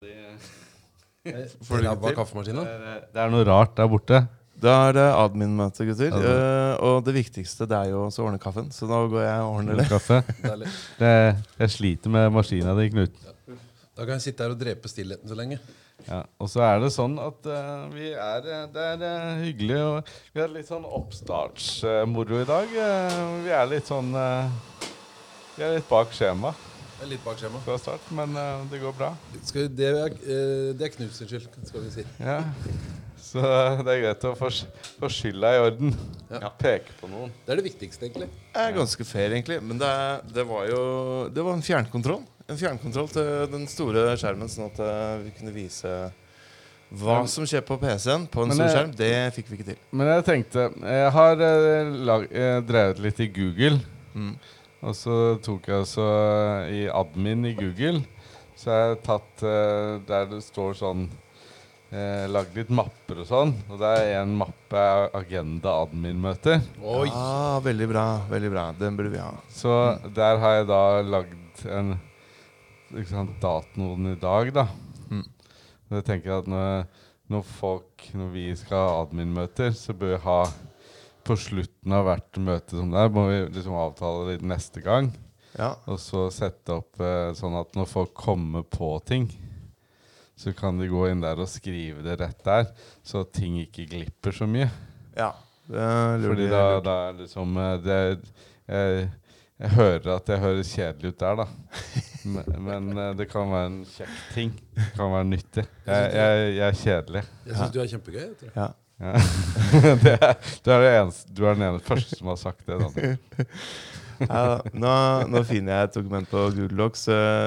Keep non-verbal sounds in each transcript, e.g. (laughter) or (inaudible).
(laughs) Får du ikke til? kaffemaskina? Det er noe rart der borte. Da er det admin-møte, gutter. Eh, og det viktigste det er jo å ordne kaffen. Så nå går jeg og ordner det. Kaffe. (laughs) Det, jeg sliter med maskina di, Knut. Da kan jeg sitte her og drepe stillheten så lenge. Ja, og så er det sånn at uh, vi er eh, Det er uh, hyggelig. Og vi har litt sånn oppstartsmoro i dag. Eh, vi er litt sånn eh, Vi er litt bak skjema Jeg er litt bak skjema. fra start, men uh, det går bra. Skal vi, det, er, uh, det er Knuts skyld, skal vi si. Ja. Så eh, det er greit å få, skylda i orden. Ja. Peke på noen. Det er det viktigste, egentlig. Det er ganske fair, egentlig. Men det, er, det var jo Det var en fjernkontroll. En fjernkontroll til den store skjermen, sånn at vi kunne vise hva som skjer på PC-en på en stor skjerm. Det fikk vi ikke til. Men jeg tenkte Jeg har lag, drevet litt i Google. Mm. Og så tok jeg altså i admin i Google Så har jeg tatt eh, der det står sånn eh, Lagd litt mapper og sånn. Og det er en mappe Agenda admin-møter. Oi! Ah, veldig bra. veldig bra Den burde vi ha. Så der har jeg da lagd en liksom, datoen i dag, da. Mm. Og jeg tenker at når, når folk Når vi skal ha admin-møter, så bør vi ha På slutten av hvert møte som det er, må vi liksom avtale litt neste gang. Ja. Og så sette opp eh, sånn at når folk kommer på ting, så kan de gå inn der og skrive det rett der, så ting ikke glipper så mye. ja. Fordi da, da er liksom eh, det, jeg, jeg hører at jeg høres kjedelig ut der, da. (laughs) Men, men eh, det kan være en kjekk ting. Det kan være nyttig. Jeg, jeg, jeg er kjedelig. Jeg syns du er kjempegøy. Jeg tror. Ja. Ja. (laughs) det du, er eneste, du er den ene første som har sagt det. (laughs) Ja, nå, nå finner jeg et dokument på Google Docs.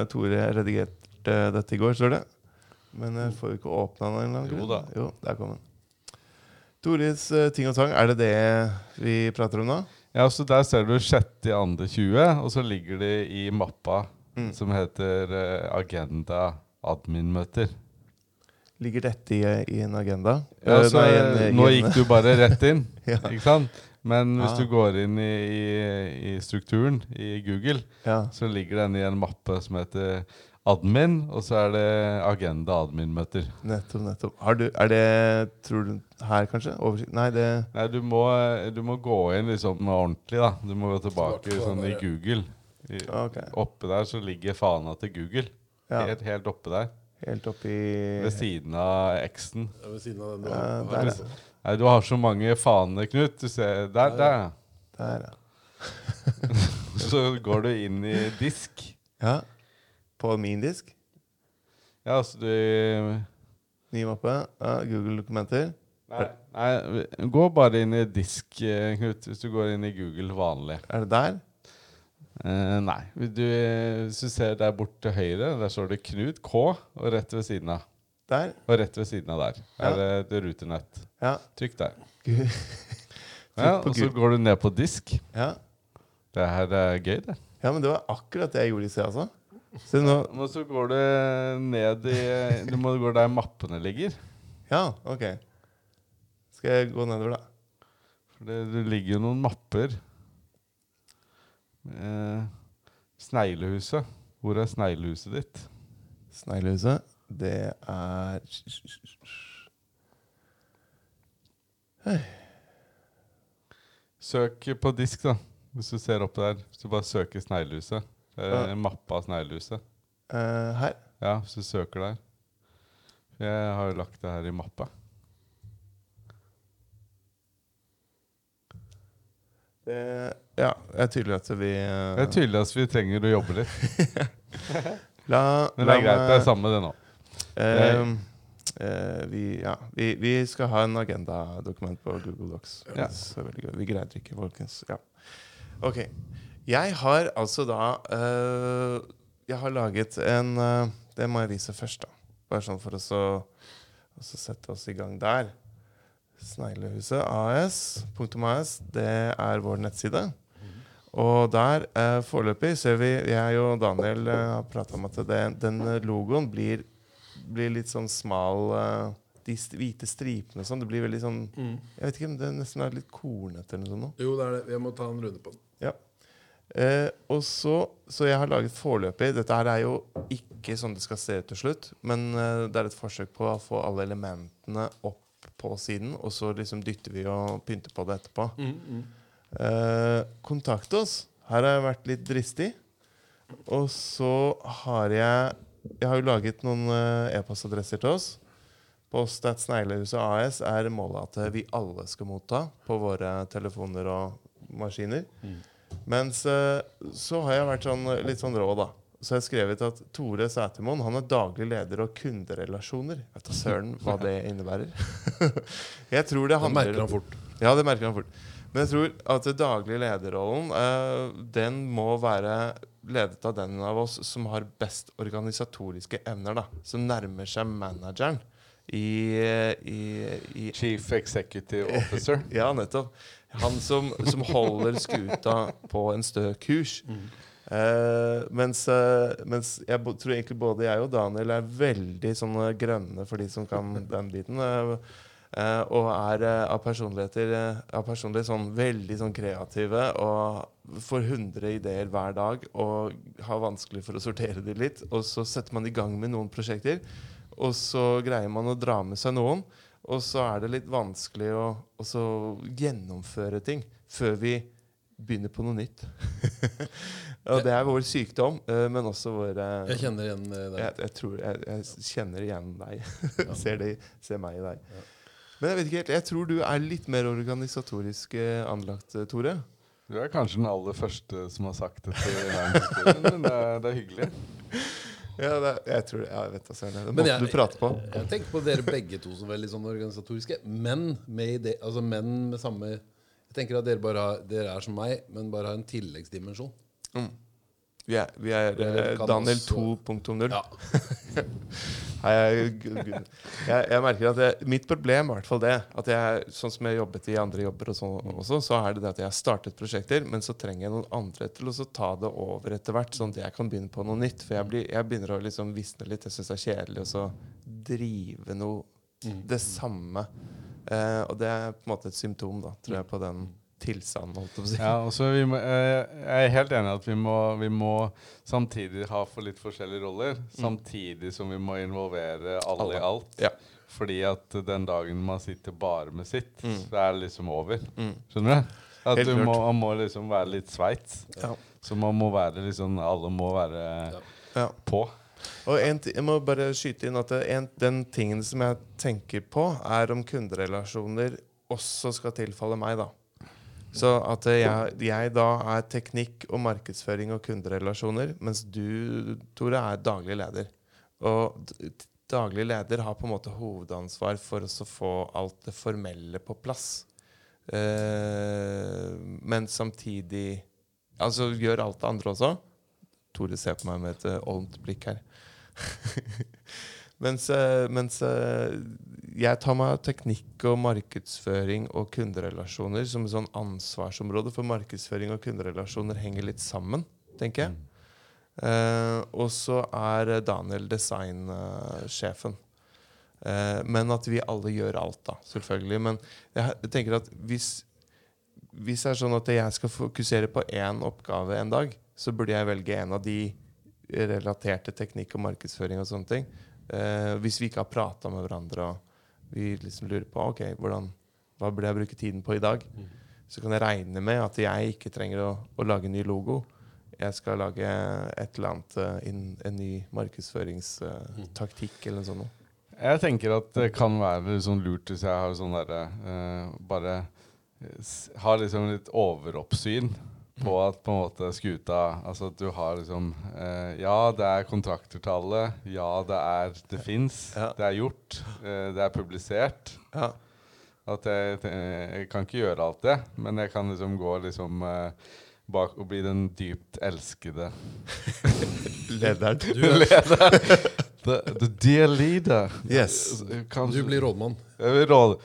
Tore redigerte dette i går, står det. Men jeg får vi ikke åpna den. en Jo da. Jo, der kom den. Tores eh, ting og tang, er det det vi prater om nå? Ja, så Der ser du 6.2.20, og så ligger det i mappa Mm. som heter eh, Agenda admin-møter. Ligger dette i, i en agenda? Ja, Eh, så nei, en- i Nå gikk du bare rett inn, (laughs) Ja. ikke sant? Men hvis du går inn i, i, i strukturen i Google, Ja. så ligger den i en mappe som heter admin, og så er det agenda admin-møter. Nettopp, nettopp. Har du, er det Tror du her, kanskje? Oversikt? Nei, det Nei, du må, du må gå inn liksom ordentlig, da. Du må gå Tilbake sånn i. Google. I, okay. Oppe der så ligger fana til Google. Ja. Helt, helt oppe der. Helt oppi Ved siden av X-en. Er Ved siden av den Ja, der, ja. Nei, du har så mange faner, Knut. Du ser, der, der. ja. Der, ja. (laughs) Så går du inn i disk. ja. På min disk. Ja, altså du Ny mappe. Ja, Google-dokumenter. Nei, nei, gå bare inn i disk, eh, Knut, hvis du går inn i Google vanlig. Er det der? Eh, nei. Du, hvis du ser der bort til høyre, der står det Knut K, og rett ved siden av. Der? Og rett ved siden av der Ja. er det, rutenett. Ja. Trykk der. (laughs) Gud. Ja, og så går du ned på disk. ja. Det her er gøy, det. Ja, men det var akkurat det jeg gjorde i sted, altså. Så nå Og så går du ned i Du må gå der mappene ligger. Ja, ok. Skal jeg gå nedover, da? For det, det ligger jo noen mapper. Eh, sneglehuset. Hvor er sneglehuset ditt? Sneglehuset. Det er Søk på disk, da. Hvis du ser opp der. Hvis du bare søker sneglehuset. Ja. en mappe av sneglehuset. eh, her. Ja, hvis du søker der. Jeg har jo lagt det her i mappa. Det, ja, det er tydelig at vi uh... Det er tydelig at vi trenger å jobbe litt. (laughs) La, Men det er greit. Det er samme, det nå. Uh, uh, vi, ja, vi, vi skal ha en agendadokument på Google Docs. Ja. Så veldig gøy. Vi greide ikke, folkens. Ja. Ok. Jeg har altså da eh, Jeg har laget en Det må jeg vise først, da. Bare sånn for å så, så sette oss i gang der. Sneglehuset AS, AS, det er vår nettside. Og der, eh, foreløpig, ser vi Jeg og Daniel eh, har prata om at det, den logoen blir, blir litt sånn smal eh, De hvite stripene og sånn. Det blir veldig sånn Mm. Jeg vet ikke om det nesten er litt kornete eller noe sånt. Jo, det er det. Jeg må ta en runde på den. Ja. Eh, og så, så jeg har laget foreløpig Dette her er jo ikke sånn det skal se ut til slutt, men eh, det er et forsøk på å få alle elementene opp på siden, og så liksom dytter vi og pynter på det etterpå. Eh, kontakt oss. Her har jeg vært litt dristig. Og så har jeg Jeg har jo laget noen uh, e-postadresser til oss. Post at Sneglehuset AS er målet at vi alle skal motta på våre telefoner og maskiner. Mens uh, så har jeg vært sånn, litt sånn rå, da. Så jeg har skrevet at Tore Sætermoen han er daglig leder og kunderelasjoner. Jeg vet da søren hva det innebærer. (laughs) jeg tror det Det handler merker han fort. ja, det merker han fort. Men jeg tror at den daglige lederrollen eh, Den må være ledet av den av oss som har best organisatoriske evner. da Som nærmer seg manageren i, i, i Chief Executive Officer. (laughs) Ja, nettopp. Han som, som holder skuta på en stø kurs. Eh, mens, uh, mens jeg tror egentlig både jeg og Daniel er veldig sånne grønne for de som kan den biten. eh, eh, og er uh, av personligheter uh, av personlighet sånn veldig sånn kreative og får 100 ideer hver dag og har vanskelig for å sortere de litt. Og så setter man i gang med noen prosjekter, og så greier man å dra med seg noen. Og så er det litt vanskelig å gjennomføre ting før vi begynner på noe nytt. (laughs) og det er vår sykdom, men også vår Jeg kjenner igjen deg. jeg, jeg tror jeg, jeg kjenner igjen deg. (laughs) ser, det, ser meg i deg. Men jeg vet ikke helt, jeg tror du er litt mer organisatorisk eh, anlagt, eh, Tore. Du er kanskje den aller første som har sagt det til verdenshistorien, men det er, det er hyggelig. (laughs) Ja, det, jeg tror det. Ja, jeg vet da søren. Det jeg- du prate på. Jeg tenker på dere begge to som veldig sånn organisatoriske, men med, ide altså menn med samme Jeg tenker at dere, bare har, dere er som meg, men bare har en tilleggsdimensjon. Vi er, vi er eh, Daniel 2.0. Ja. (laughs) Jeg, jeg, merker at jeg, Mitt problem er i hvert fall det. At jeg, sånn som jeg jobbet i andre jobber, og sånn også, så er det det at jeg har startet prosjekter, men så trenger jeg noen andre til å så ta det over etter hvert, sånn at jeg kan begynne på noe nytt. For jeg, blir, jeg begynner å liksom visne litt. Jeg syns det er kjedelig å så drive noe det samme. Eh, og det er på en måte et symptom, da, tror jeg, på den tilstanden. Holdt jeg på å si. Ja, også vi må, eh, jeg er helt enig i at vi må, vi må samtidig ha for litt forskjellige roller, samtidig som vi må involvere alle, Alle. i alt. Ja. Fordi at den dagen man sitter bare med sitt, Mm. så er det liksom over. Mm. Skjønner du? At Helt du må, man må liksom være litt sveits. Ja. Så man må være liksom Alle må være Ja. På. Og en, jeg må bare skyte inn at en, den tingen som jeg tenker på, er om kunderelasjoner også skal tilfalle meg, da. Så at jeg, jeg da er teknikk og markedsføring og kunderelasjoner, mens du, Tore, er daglig leder. Og daglig leder har på en måte hovedansvar for å få alt det formelle på plass. Eh, men samtidig Altså gjør alt det andre også. Tore ser på meg med et olmt blikk her. (laughs) mens eh, mens eh, jeg tar meg av teknikk og markedsføring og kunderelasjoner som et sånn ansvarsområde, for markedsføring og kunderelasjoner henger litt sammen, tenker jeg. Eh, og så er Daniel designsjefen. Eh, men at vi alle gjør alt, da, selvfølgelig. Men jeg tenker at hvis, hvis det er sånn at jeg skal fokusere på én oppgave en dag, så burde jeg velge en av de relaterte teknikk og markedsføring og sånne ting. Eh, hvis vi ikke har prata med hverandre og vi liksom lurer på ok, hvordan, hva burde jeg bruke tiden på i dag, så kan jeg regne med at jeg ikke trenger å, å lage en ny logo. Jeg skal lage et eller annet, eh, inn- en ny markedsføringstaktikk eller noe sånt. Jeg tenker at det kan være sånn lurt hvis jeg har sånn derre uh, Bare eh, har liksom litt overoppsyn på at på en måte skuta Altså at du har liksom eh, Ja, det er kontrakter til alle. Ja, det er Det fins. Ja. Det er gjort. eh, det er publisert. Ja. At jeg, jeg kan ikke gjøre alt det, men jeg kan liksom gå liksom eh, bak og bli den dypt elskede (laughs) (laughs) Lederen. The, the dear leader. Yes. Kanskje, Du blir rådmann. Jeg blir råd,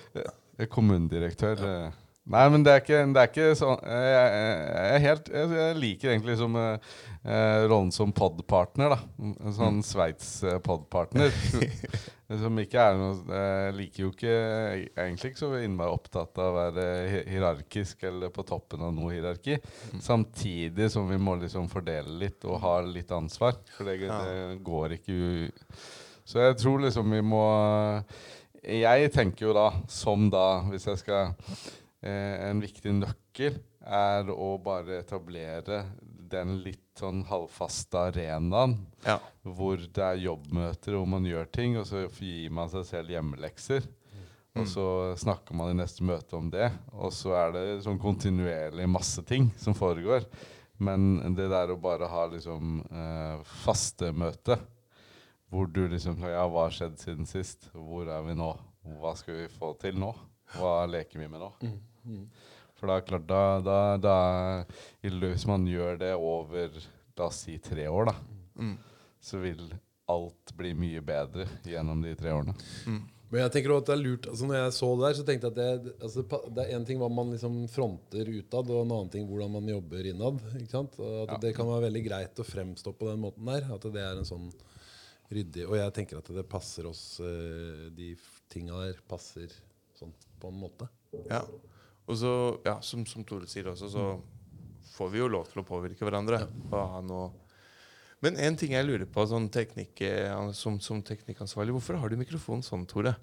Kommunedirektør. eh, Nei, men det er ikke, det er ikke sånn jeg, jeg, helt, jeg, liker egentlig liksom eh, eh, rollen som podpartner, da. En sånn Sveits-podpartner. (laughs) som ikke er noe Jeg liker jo ikke egentlig ikke så innmari opptatt av å være hierarkisk eller på toppen av noe hierarki. Samtidig som vi må liksom fordele litt og ha litt ansvar. For det, det går ikke u Så jeg tror liksom vi må Jeg tenker jo da, som da, hvis jeg skal eh, En viktig nøkkel er å bare etablere den litt sånn halvfaste arenaen Ja. hvor det er jobbmøter hvor man gjør ting, og så gir man seg selv hjemmelekser. Og så snakker man i neste møte om det, og så er det sånn kontinuerlig masse ting som foregår. Men det der å bare ha liksom eh, faste møte, hvor du liksom Ja, hva har skjedd siden sist? Hvor er vi nå? Hva skal vi få til nå? Hva leker vi med nå? For da, er klart, da, da, da Hvis man gjør det over la oss si tre år, da, Mm. så vil alt bli mye bedre gjennom de tre årene. Men jeg tenker også at det er lurt altså Når jeg så det der, så tenkte jeg at det, altså, det er én ting hva man liksom fronter utad, og en annen ting hvordan man jobber innad. Ikke sant? Og at Ja. Det kan være veldig greit å fremstå på den måten der. At det er en sånn ryddig Og jeg tenker at det passer oss eh, De tinga der passer sånn på en måte. Ja. Og så, ja, som, som Tore sier også, så får vi jo lov til å påvirke hverandre. Noe Men en ting jeg lurer på sånn teknikk, eh, som, som teknikkansvarlig, hvorfor har du mikrofonen sånn, Tore?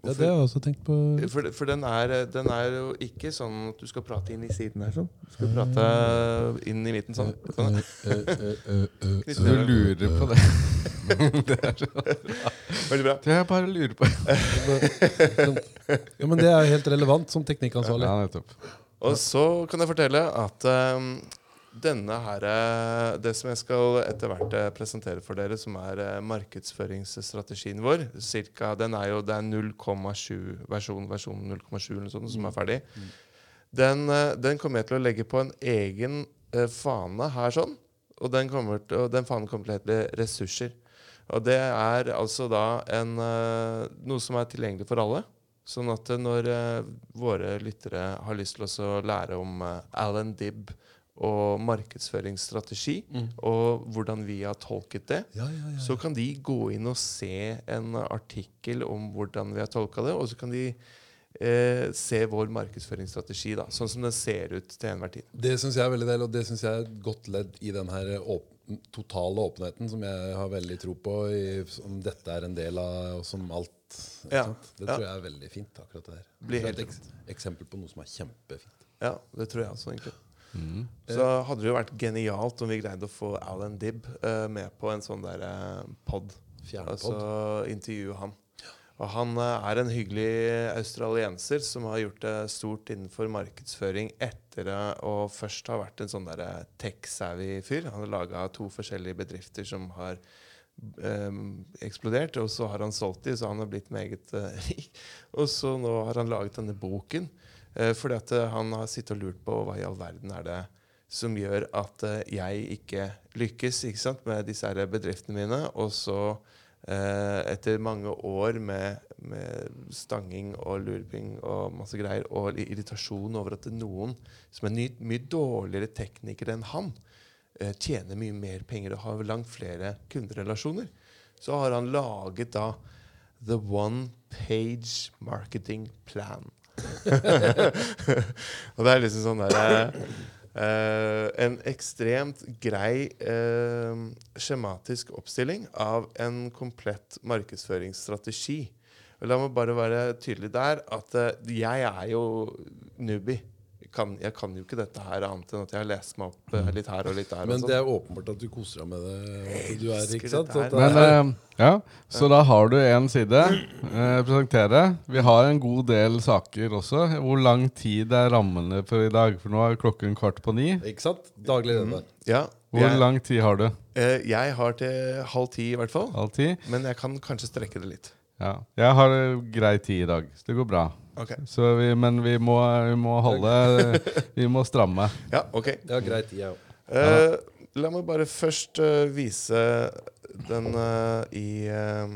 Ja, det har jeg også tenkt på. For, for den, er, den er jo ikke sånn at du skal prate inn i siden her sånn. Du skal prate inn i midten sånn. sånn. Knytte Så du lurer på det? (laughs) det er så bra. Veldig bra. Det jeg bare lurer på. Ja, men det er helt relevant som teknikkansvarlig. Ja, nettopp. Og så kan jeg fortelle at ehm, denne her, eh, det som jeg skal etter hvert eh, presentere for dere, som er eh, markedsføringsstrategien vår, cirka, den er jo det er 0,7 versjon, versjon 0,7 eller noe sånt som er ferdig. Den, eh, den kommer jeg til å legge på en egen fane her sånn. Og den, kommer til, og den fanen kommer til å hete ressurser. Og det er altså da en, noe som er tilgjengelig for alle. Sånn at når våre lyttere har lyst til å lære om Alan Dibb og markedsføringsstrategi, og hvordan vi har tolket det, Ja, ja, ja. så kan de gå inn og se en artikkel om hvordan vi har tolka det, og så kan de eh, se vår markedsføringsstrategi da, sånn som den ser ut til enhver tid. Det syns jeg er veldig deilig, og det synes jeg er et godt ledd i den her åp totale åpenheten som jeg har veldig tro på, i, som dette er en del av, og som alt. Ja, Det Det ja. tror jeg er veldig fint, akkurat det der. Blir helt et eks eksempel på noe som er kjempefint. Ja, det tror jeg også, egentlig. Så hadde det jo vært genialt om vi greide å få Alan Dibb uh, med på en sånn der uh, pod. Fjernpod. Altså intervjue han. Og han uh, er en hyggelig australienser som har gjort det stort innenfor markedsføring etter eh, å først ha vært en sånn der eh, tech-savvy fyr. Han har laga to forskjellige bedrifter som har Um, eksplodert, og så har han solgt de, så han har blitt meget uh, (laughs) rik. Og så nå har han laget denne boken. Eh, fordi at eh, han har sittet og lurt på hva i all verden er det som gjør at eh, jeg ikke lykkes ikke sant, med disse bedriftene mine. Og så, etter mange år med, med stanging og lurping og masse greier, og irritasjon over at noen som er ny, mye dårligere teknikere enn han, tjener mye mer penger og har langt flere kunderelasjoner, så har han laget da The One Page Marketing Plan. (laughs) og det er liksom sånn der eh, En ekstremt grei eh, skjematisk oppstilling av en komplett markedsføringsstrategi. La meg bare være tydelig der at eh, jeg er jo newbie. Jeg kan, jeg kan jo ikke dette her annet enn at jeg har lest meg opp uh, litt her og litt der. Men og det sånn. er åpenbart at du koser deg med det. du er, ikke sant? Men eh, ja, Så da har du én side. uh, presentere. Vi har en god del saker også. Hvor lang tid er rammene for i dag? For nå er klokken kvart på ni. ikke sant? Daglig leder. ja, Hvor jeg, lang tid har du? Uh, jeg har til halv ti i hvert fall. Halv ti? Men jeg kan kanskje strekke det litt. Ja. Jeg har grei tid i dag, så det går bra. Ok, Så vi, men vi må, vi må holde (laughs) Vi må stramme. ja, ok. Det var greit. Jeg òg. Uh, la meg bare først uh, vise den uh, i, eh,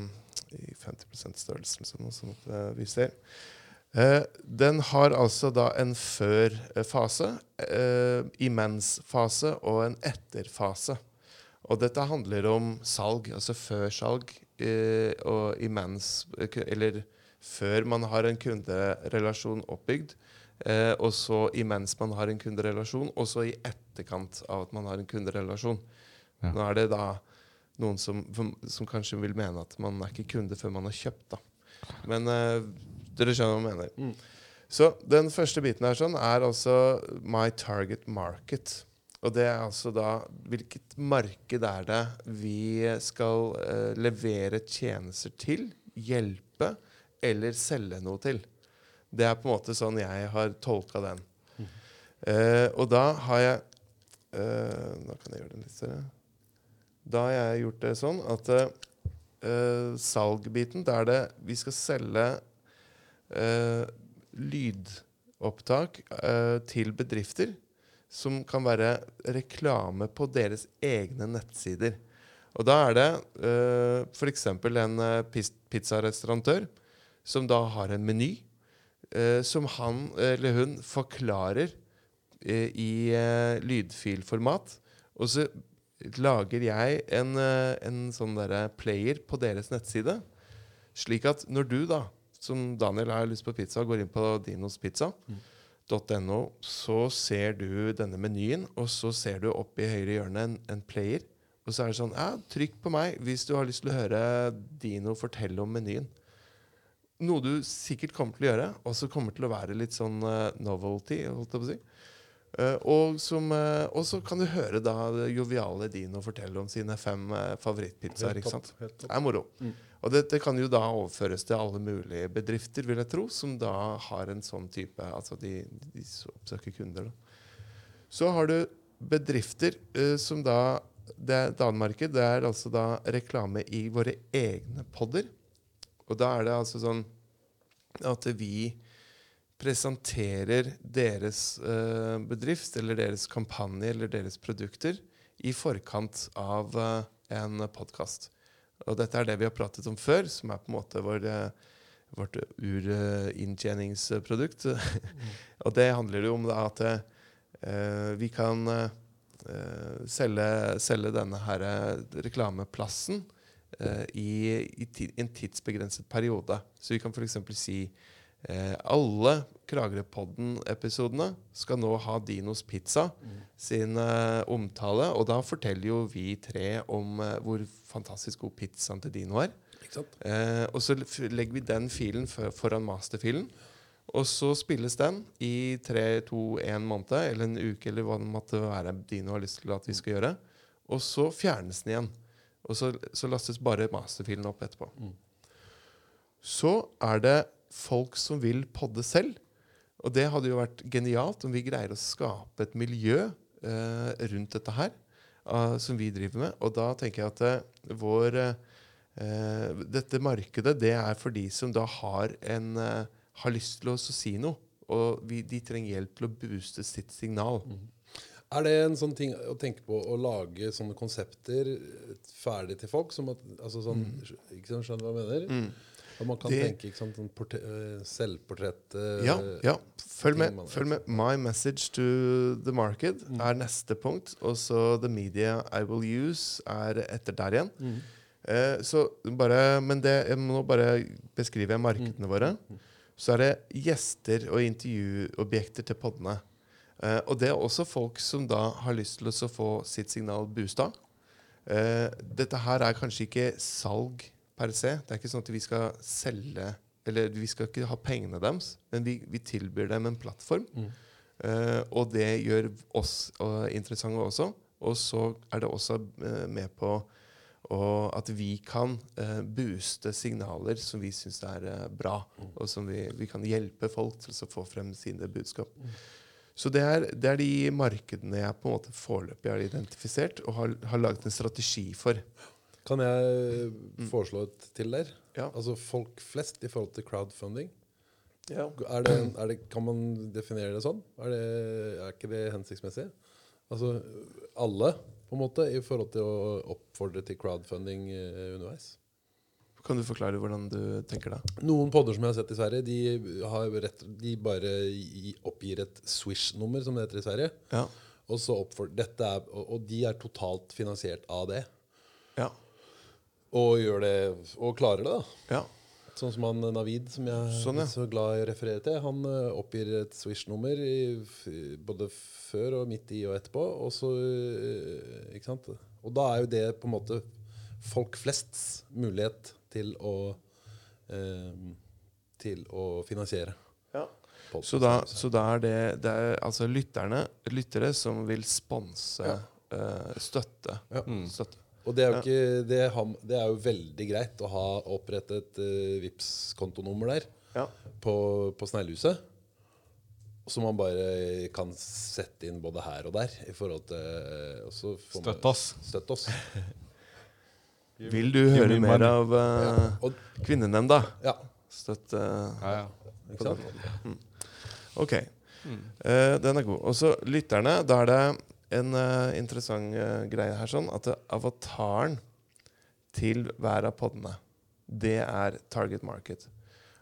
i 50 størrelsen, som sånn at eh, vi ser. Eh, den har altså da en før-fase, eh, imens-fase og en etter-fase. Og dette handler om salg, altså før-salg eh, og imens Eller før man har en kunderelasjon oppbygd, eh, og så imens man har en kunderelasjon, og så i etterkant av at man har en kunderelasjon. Ja. Nå er det da noen som, som kanskje vil mene at man er ikke kunde før man har kjøpt, da. Men eh, dere skjønner hva jeg mener. Mm. Så den første biten her sånn er altså my target market. Og det er altså da hvilket marked er det vi skal eh, levere tjenester til, hjelpe eller selge noe til. Det er på en måte sånn jeg har tolka den. Eh, og da har jeg uh, Nå kan jeg gjøre det litt større. Da har jeg gjort det sånn at eh, salgbiten, da er det vi skal selge lydopptak til bedrifter som kan være reklame på deres egne nettsider. Og da er det uh, f.eks. en uh, pizzarestaurantør som da har en meny eh, som han eller hun forklarer eh, i eh, lydfilformat. Og så lager jeg en, eh, en sånn derre player på deres nettside. Slik at når du, da, som Daniel har lyst på pizza, går inn på Dinos Pizza.no, så ser du denne menyen, og så ser du opp i høyre hjørne en, en player. Og så er det sånn ja, Trykk på meg hvis du har lyst til å høre Dino fortelle om menyen. Noe du sikkert kommer til å gjøre, og som kommer til å være litt sånn eh, novelty. holdt jeg på å si. Eh, og, som, eh, og så kan du høre da joviale Dino fortelle om sine fem favorittpizzaer. Ikke sant? Det er moro. Mm. Og dette kan jo da overføres til alle mulige bedrifter, vil jeg tro, som da har en sånn type Altså de, de oppsøker kunder. Da. Så har du bedrifter uh, som da Det er Danmark. Det er altså da reklame i våre egne podder. Og da er det altså sånn at vi presenterer deres eh, bedrift eller deres kampanje eller deres produkter i forkant av eh, en podkast. Og dette er det vi har pratet om før, som er på en måte vår, eh, vårt urinntjeningsprodukt. (laughs) og det handler jo om da at eh, vi kan eh, selge, selge denne her eh, reklameplassen i, i ti, en tidsbegrenset periode. Så vi kan f.eks. si eh, alle Kragerøpodden-episodene skal nå ha Dinos Pizza sin eh, omtale. Og da forteller jo vi tre om eh, hvor fantastisk god pizzaen til Dino er. Eh, og så legger vi den filen for, foran masterfilen. Og så spilles den i tre, to, en måned, eller en uke, eller hva det måtte være Dino har lyst til at vi skal gjøre. Og så fjernes den igjen. Og så, så lastes bare masterfilen opp etterpå. Så er det folk som vil podde selv. Og det hadde jo vært genialt om vi greier å skape et miljø eh, rundt dette her, ah, som vi driver med. Og da tenker jeg at eh, vår eh, Dette markedet, det er for de som da har en eh, har lyst til å si noe. Og vi, de trenger hjelp til å booste sitt signal. Er det en sånn ting å tenke på å lage sånne konsepter ferdig til folk? Som at, altså sånn, ikke sånn, Skjønner du hva jeg mener? At man kan Det- tenke ikke sant, sånn eh, selvportrett eh, Ja, ja. Følg med. man- Følg med. My message to the market er neste punkt. Og så the media I will use er etter der igjen. Eh, så bare, men det, jeg må bare beskrive markedene våre. Så er det gjester og intervjuobjekter til poddene. Eh, og det er også folk som da har lyst til å få sitt signal boosta. Uh, dette her er kanskje ikke salg per se. Det er ikke sånn at vi skal selge Eller vi skal ikke ha pengene deres, men vi, vi tilbyr dem en plattform. Eh, og det gjør oss uh, interessante også. Og så er det også med på og at vi kan eh, booste signaler som vi syns er eh, bra, og som vi, vi kan hjelpe folk til å få frem sine budskap. Så det er, det er de markedene jeg på en måte foreløpig har identifisert og har, har laget en strategi for. Kan jeg foreslå et til der? Ja. Altså folk flest i forhold til crowdfunding. Ja. Er det, er det, kan man definere det sånn? Er, det, er ikke det hensiktsmessig? Altså alle, på en måte, i forhold til å oppfordre til crowdfunding eh, underveis? Kan du forklare hvordan du tenker da? Noen podder som jeg har sett i Sverige, de, har rett, de bare oppgir et Swish-nummer, som det heter i Sverige. Ja. Og, så oppfor, er, og, de er totalt finansiert av det. Ja. Og det, og klarer det, da. ja. Sånn som han Navid, som jeg Sånn, ja. er så glad i å referere til. Han eh, oppgir et Swish-nummer både før og midt i og etterpå. Og så, eh? Og da er jo det på en måte folk flests mulighet til å eh, Til å finansiere. ja. Så, da, så da er det, det er altså lytterne, lyttere som vil sponse, Ja. eh, støtte. Ja. støtte. Og det er, jo ikke, det, har, det er jo veldig greit å ha opprettet uh, vips kontonummer der Ja. på, på Sneglehuset. Som man bare kan sette inn både her og der. I forhold til og så får Støtt oss. Støtt oss. (laughs) Vil du høre mer av uh, Ja. Og, Kvinnenemnda? ja, Støtt uh, Ja, ja. ikke sant? Ok. Eh, den er god. Og så lytterne. Da er det en uh, interessant eh, greie her sånn at avataren til hver av podene, det er target market.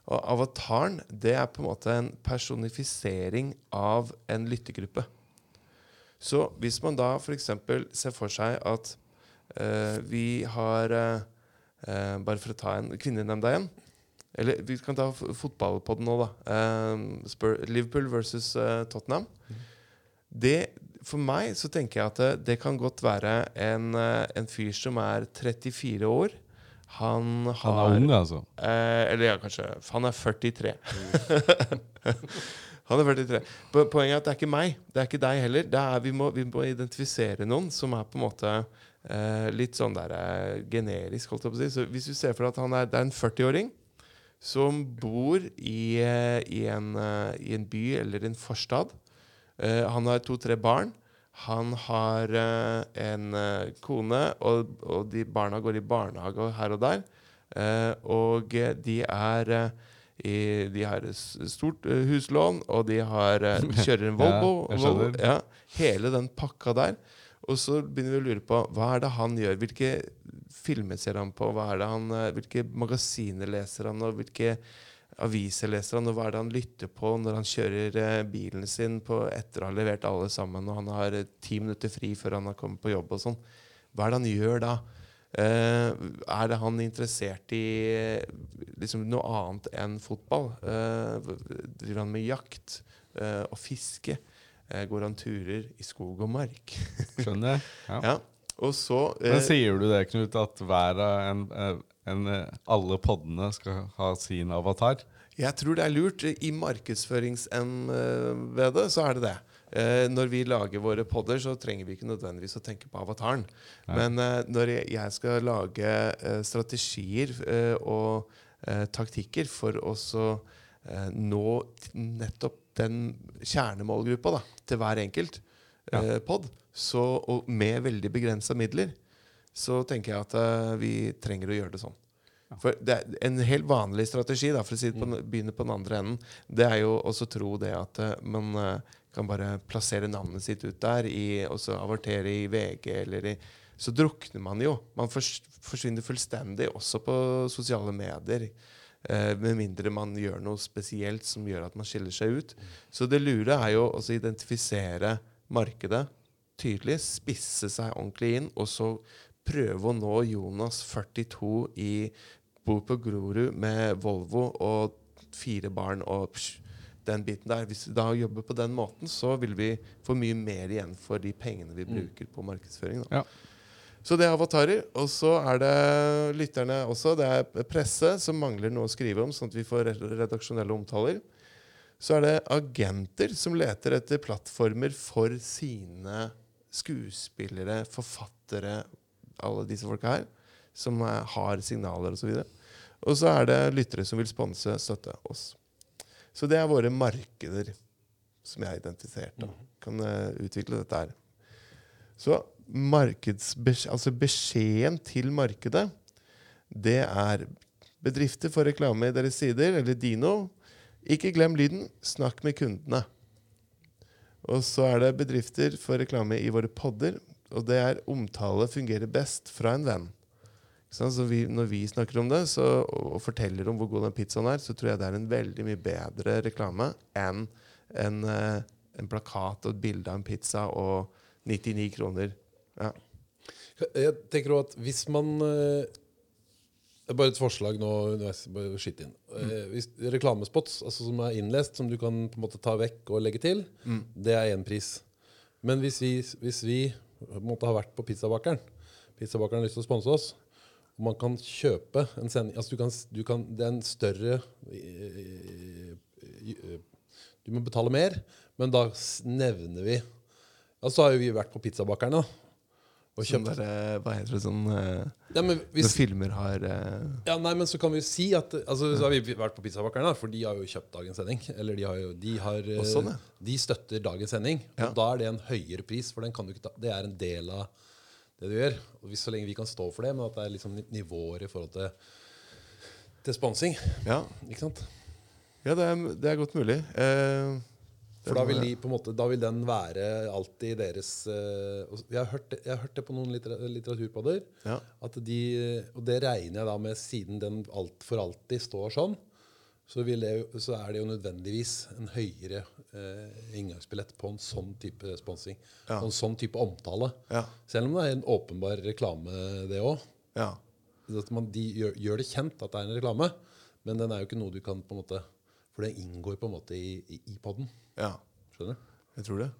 Og avataren, det er på en måte en personifisering av en lyttegruppe. Så hvis man da f.eks. ser for seg at eh, vi har eh, eh, Bare for å ta en kvinnenemnda igjen. Eller vi kan ta fotballpodden nå, da. Eh, Spur, Liverpool versus eh, Tottenham. Det, for meg så tenker jeg at det, kan godt være en, eh, en fyr som er 34 år. Han har Han er ung, altså. Eh, eller ja, kanskje Han er 43. (laughs) han er 43. Po- Poenget er at det er ikke meg. Det er ikke deg heller. Det er, vi, må, vi må identifisere noen som er på en måte eh, litt sånn der eh, generisk, holdt jeg på å si. Så hvis du ser for deg at han er, det er en 40-åring som bor i, eh, i, en, eh, i en by eller en forstad. Eh, han har to-tre barn. Han har eh, en kone, og, og de barna går i barnehage og her og der. Eh, og de er i, De har stort huslån, og de har, (laughs) kjører en Volvo. Ja, Volvo ja, hele den pakka der. Og så begynner vi å lure på hva er det han gjør. Hvilke filmer ser han på? Han, eh, hvilke magasiner leser han? Og hvilke aviser leser han? Og hva er det han lytter på når han kjører eh, bilen sin på etter å ha levert alle sammen, og han har eh, ti minutter fri før han har kommet på jobb og sånn? Hva er det han gjør da? Er det han interessert i liksom noe annet enn fotball? Driver han med jakt og fiske? Eh, går han turer i skog og mark? (laughs) Skjønner jeg. Ja. ja. Og så eh, Men sier du det, Knut, at hver en, en, alle poddene skal ha sin avatar? Jeg tror det er lurt. I markedsførings-NVD så er det det. Eh, når vi lager våre podder, så trenger vi ikke nødvendigvis å tenke på avataren. Ja. Men eh, når jeg- jeg skal lage eh, strategier eh, og eh, taktikker for å eh, nå nettopp den kjernemålgruppa da, til hver enkelt eh, pod, så, og med veldig begrensa midler, så tenker jeg at eh, vi trenger å gjøre det sånn. For det er En helt vanlig strategi, da, for å si det på, den- begynne på den andre enden, det er jo også tro det at eh, man eh, kan bare plassere navnet sitt ut der, i, og så avortere i VG eller i Så drukner man jo. Man forsvinner fullstendig, også på sosiale medier. Eh, med mindre man gjør noe spesielt som gjør at man skiller seg ut. Så det lure er jo å identifisere markedet tydelig, spisse seg ordentlig inn, og så prøve å nå Jonas 42 i Bor på Grorud med Volvo og fire barn og psh, den biten der. Hvis vi da jobber på den måten, så vil vi få mye mer igjen for de pengene vi bruker på markedsføring. Da. Ja. Så det er avatarer. Og så er det lytterne også. Det er presse som mangler noe å skrive om, sånn at vi får redaksjonelle omtaler. Så er det agenter som leter etter plattformer for sine skuespillere, forfattere, alle disse folka her, som har signaler osv. Og så er det lyttere som vil sponse, støtte oss. Så det er våre markeder som jeg har identifisert. Da. Kan eh, utvikle dette her. Så altså beskjeden til markedet, det er bedrifter får reklame i deres sider, eller Dino. Ikke glem lyden. Snakk med kundene. Og så er det bedrifter får reklame i våre podder, og det er omtale fungerer best fra en venn. Så vi, når vi snakker om det så, og, og forteller om hvor god den pizzaen er, så tror jeg det er en veldig mye bedre reklame enn en, eh, en plakat og et bilde av en pizza og 99 kroner. Ja. Jeg tenker også at hvis man eh, det er Bare et forslag nå. bare skyt inn. Eh, hvis Reklamespots altså som er innlest, som du kan på en måte ta vekk og legge til, det er én pris. Men hvis vi, hvis vi måte har vært på pizzabakeren Pizzabakeren har lyst til å sponse oss, og man kan kjøpe en sending altså du kan, du kan, Det er en større eh, eh, Du må betale mer, men da nevner vi Ja, så har jo vi vært på pizzabakeren, da. Og Sånn der, eh, hva heter det sånn eh, ja, men Når filmer har uh... ja, nei, men så kan vi jo si at altså, Så har vi vært på Pizzabakeren, for de har jo kjøpt dagens sending. Eller de har jo De, har, eh, sånn, ja. de støtter dagens sending. Ja. Og da er det en høyere pris, for den kan du ikke ta, det er en del av det du gjør. Og hvis, så lenge vi kan stå for det, men at det er liksom nivåer i forhold til til sponsing. Ja, Ikke sant? ja det, er, det er godt mulig. Eh, For da vil, de, måte, da vil den være alltid deres eh, Jeg har hørt det, har hørt det på noen littera- litteraturpodder. Ja. At de, og det regner jeg da med, siden den alt for alltid står sånn, så, det, så er det jo nødvendigvis en høyere eh, inngangsbillett på en sånn type sponsing. Ja. Og en sånn type omtale. Ja. Selv om det er en åpenbar reklame, det òg. ja. At man, de gjør, gjør det kjent at det er en reklame, men den er jo ikke noe du kan på en måte For det inngår på en måte i, i, i poden. Ja. Skjønner du? Jeg tror det.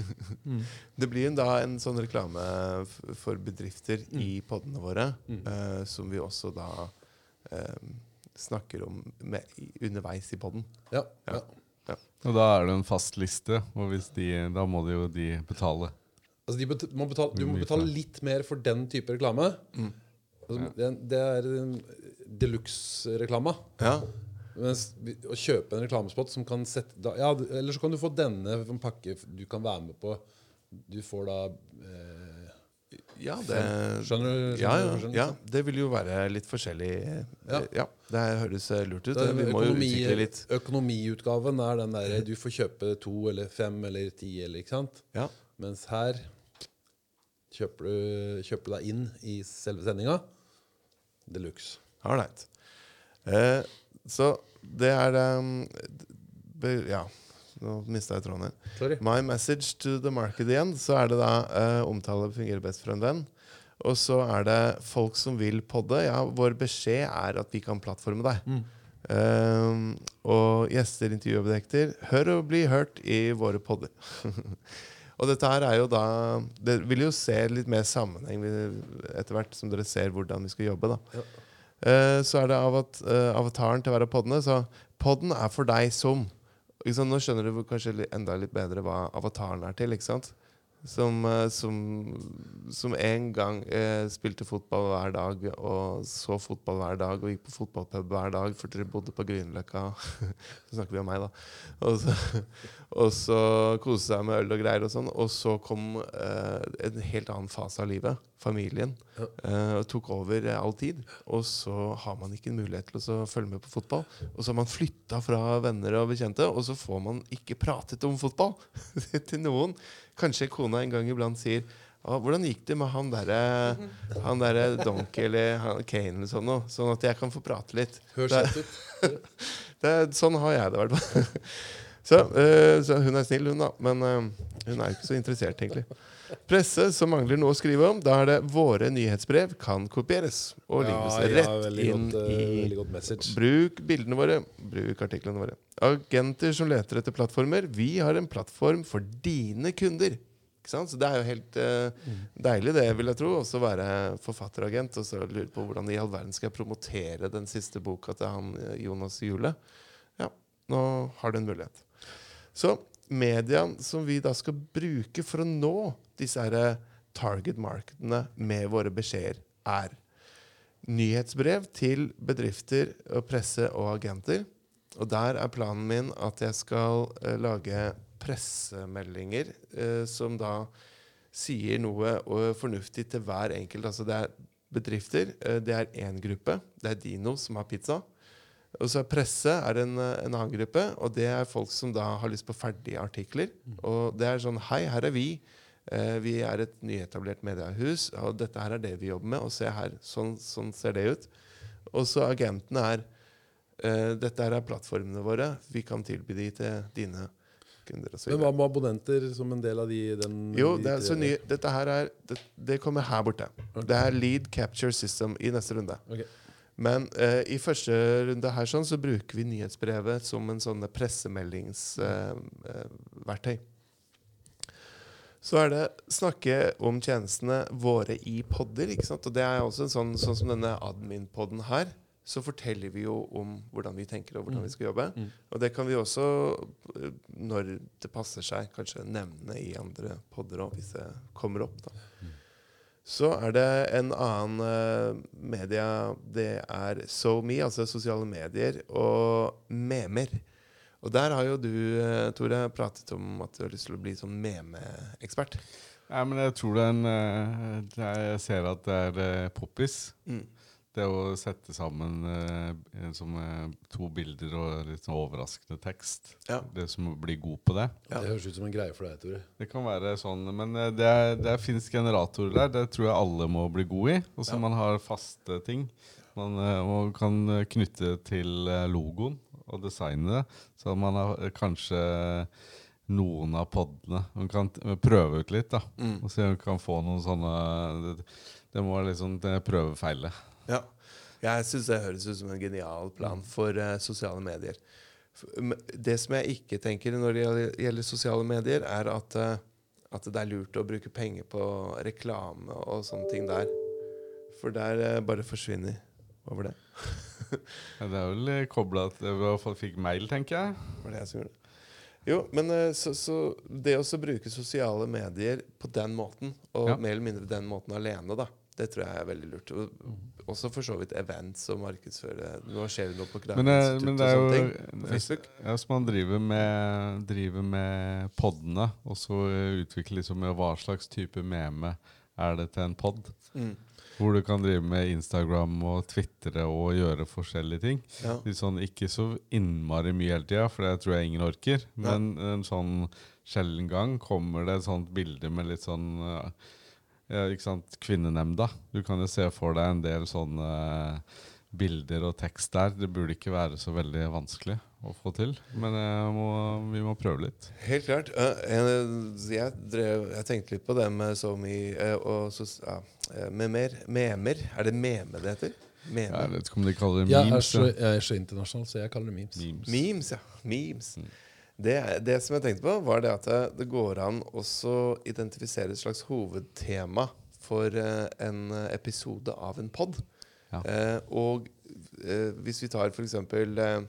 (laughs) det blir en, da en sånn reklame for bedrifter i podene våre, eh, som vi også da eh, snakker om med, underveis i podden. Ja. Ja. ja. Og da er det en fast liste, og hvis de, da må de jo de betale. Altså de bet må betale, du må betale litt mer for den type reklame. Altså, det, det er de luxe-reklame. Ja. Mens å kjøpe en reklamespot som kan sette da, ja, Eller så kan du få denne en pakke du kan være med på. Du får da eh, Ja, det, Skjønner du? ja, skjønner ja, du skjønner? ja, det vil jo være litt forskjellig. Ja. Ja, Det høres eh, lurt ut. Det er Vi må jo utvikle litt. økonomiutgaven er den derre du får kjøpe to eller fem eller ti, eller ikke sant? Ja. Mens her kjøper du, kjøper deg inn i selve sendinga. Deluxe. Ålreit. Eh, så det er um, Ja, nå mista jeg tråden igjen. Sorry. My message to the market igjen. Så er det da uh, omtale fungerer best for en venn. Og så er det folk som vil podde. Ja, vår beskjed er at vi kan plattforme deg. Um, og gjester, intervjuobjekter, hør og bli hørt i våre podder. (laughs) og dette her er jo da Det vil jo se litt mer sammenheng etter hvert som dere ser hvordan vi skal jobbe. da Ja. Eh, så er det avat, eh, avataren til hver av poddene. Så podden er for deg som? Nå skjønner du kanskje enda litt bedre hva avataren er til. ikke sant? Som, eh, som, som en gang eh, spilte fotball hver dag og så fotball hver dag og gikk på fotballpub hver dag fordi dere bodde på Grünerløkka. (laughs) Så snakker vi om meg, da. Og så, og så kose seg med øl og greier og sånn. Og så kom eh, en helt annen fase av livet. Familien. Eh, tok over all tid. Og så har man ikke en mulighet til å så følge med på fotball. Og så har man flytta fra venner og bekjente, og så får man ikke pratet om fotball (laughs) til noen. Kanskje kona en gang iblant sier ah, 'Hvordan gikk det med han derre Han der Donkey eller han, Kane eller sånn noe?' Sånn at jeg kan få prate litt. Det- (laughs) det, sånn har jeg det, i hvert fall. (laughs) Så, uh, så hun er snill, hun, da. Men uh, hun er ikke så interessert, egentlig. Presse som mangler noe å skrive om. Da er det 'Våre nyhetsbrev kan kopieres' og legges ja, rett veldig inn godt, eh, i godt message. Bruk bildene våre, bruk artiklene våre. Agenter som leter etter plattformer. Vi har en plattform for dine kunder. Ikke sant? Så Det er jo helt uh, deilig, det, vil jeg tro. Også være forfatteragent og så lure på hvordan i all verden skal jeg promotere den siste boka til han eh, Jonas Jule. Ja, nå har du en mulighet. Så media som vi da skal bruke for å nå disse her eh, target-markedene med våre beskjeder, er nyhetsbrev til bedrifter, og presse og agenter. Og der er planen min at jeg skal eh, lage pressemeldinger eh, som da sier noe og fornuftig til hver enkelt. Altså det er bedrifter, eh, det er én gruppe. Det er Dino som har pizza. Og så er presse er en, eh, en annen gruppe, og det er folk som da har lyst på ferdige artikler. Og det er sånn Hei, her er vi. Eh, vi er et nyetablert mediehus, og dette her er det vi jobber med. Og se her, sånn, sånn ser det ut. Og så agentene er eh, Dette her er plattformene våre. Vi kan tilby de til dine kunder. Men hva med abonnenter som en del av de den Jo, det, er, så ny, dette her er det, det kommer her borte. Det er lead capture system i neste runde. Okay. Men eh, i første runde her sånn, så bruker vi nyhetsbrevet som en sånn pressemeldingsverktøy. Eh, verktøy. Så er det snakke om tjenestene våre i podder. ikke sant? Og det er også en sånn, sånn som denne admin-podden her. Så forteller vi jo om hvordan vi tenker og hvordan vi skal jobbe. Mm. Og det kan vi også, eh, når det passer seg, kanskje nevne i andre podder òg, hvis det kommer opp. da. Så er det en annen uh, media Det er SoMe, altså sosiale medier, og memer. Og der har jo du, eh, Tore, pratet om at du har lyst til å bli sånn memeekspert. Nei, men jeg tror det er en eh, Jeg ser at det er eh, poppis. Mm. Det å sette sammen eh, som, to bilder og litt sånn overraskende tekst. Ja. Det som blir god på det. Ja. Det høres ut som en greie for deg, Tore. Det kan være sånn, men det, er, det finnes generatorer der. Det tror jeg alle må bli gode i. Og så Ja. man har faste ting. Man, man kan knytte til logoen og designe det. Så man har eh, kanskje noen av podene Man kan prøve ut litt, da. Mm. Og se om man kan få noen sånne Det, det må liksom det prøve-feile. Ja. Jeg syns det høres ut som en genial plan for uh, sosiale medier. Det som jeg ikke tenker når det gjelder sosiale medier, er at, uh, at det er lurt å bruke penger på reklame og sånne ting der. For der uh, bare forsvinner Hva var det? (laughs) Ja, det er vel kobla til hvert fall fikk mail, tenker jeg. Var det jeg som gjorde det? Jo, men eh, så, så det å bruke sosiale medier på den måten, og Ja. mer eller mindre den måten alene, da, det tror jeg er veldig lurt. Og, også for så vidt events og markedsføre. Nå skjer det noe på Men, eh, men det er jo ting. Facebook. Ja, så man driver med, driver med podene, og så utvikler liksom hva slags type meme er det til en pod. Mm. Hvor du kan drive med Instagram og Twittre og gjøre forskjellige ting. Ja. Sånn, ikke så innmari mye hele tida, for det tror jeg ingen orker. Ja. Men en sånn sjelden gang kommer det et sånt bilde med litt sånn ja, ja, ikke sant, Kvinnenemnda. Du kan jo se for deg en del sånne eh, bilder og tekst der. Det burde ikke være så veldig vanskelig å få til. Men jeg må, vi må prøve litt. Helt klart. Eh, jeg, drev, jeg tenkte litt på det med så mye og så, ja, eh, med mer memer. Er det meme det heter? Meme. Jeg vet ikke om de kaller det Jeg er, memes. så, jeg er så internasjonal, så jeg kaller det memes. memes. Memes, ja. Memes. Mm. Det, det som jeg tenkte på, var det at det, det går an å identifisere et slags hovedtema for eh, en eh, episode av en pod. Ja. Eh, og eh, hvis vi tar f.eks. eksempel... eh,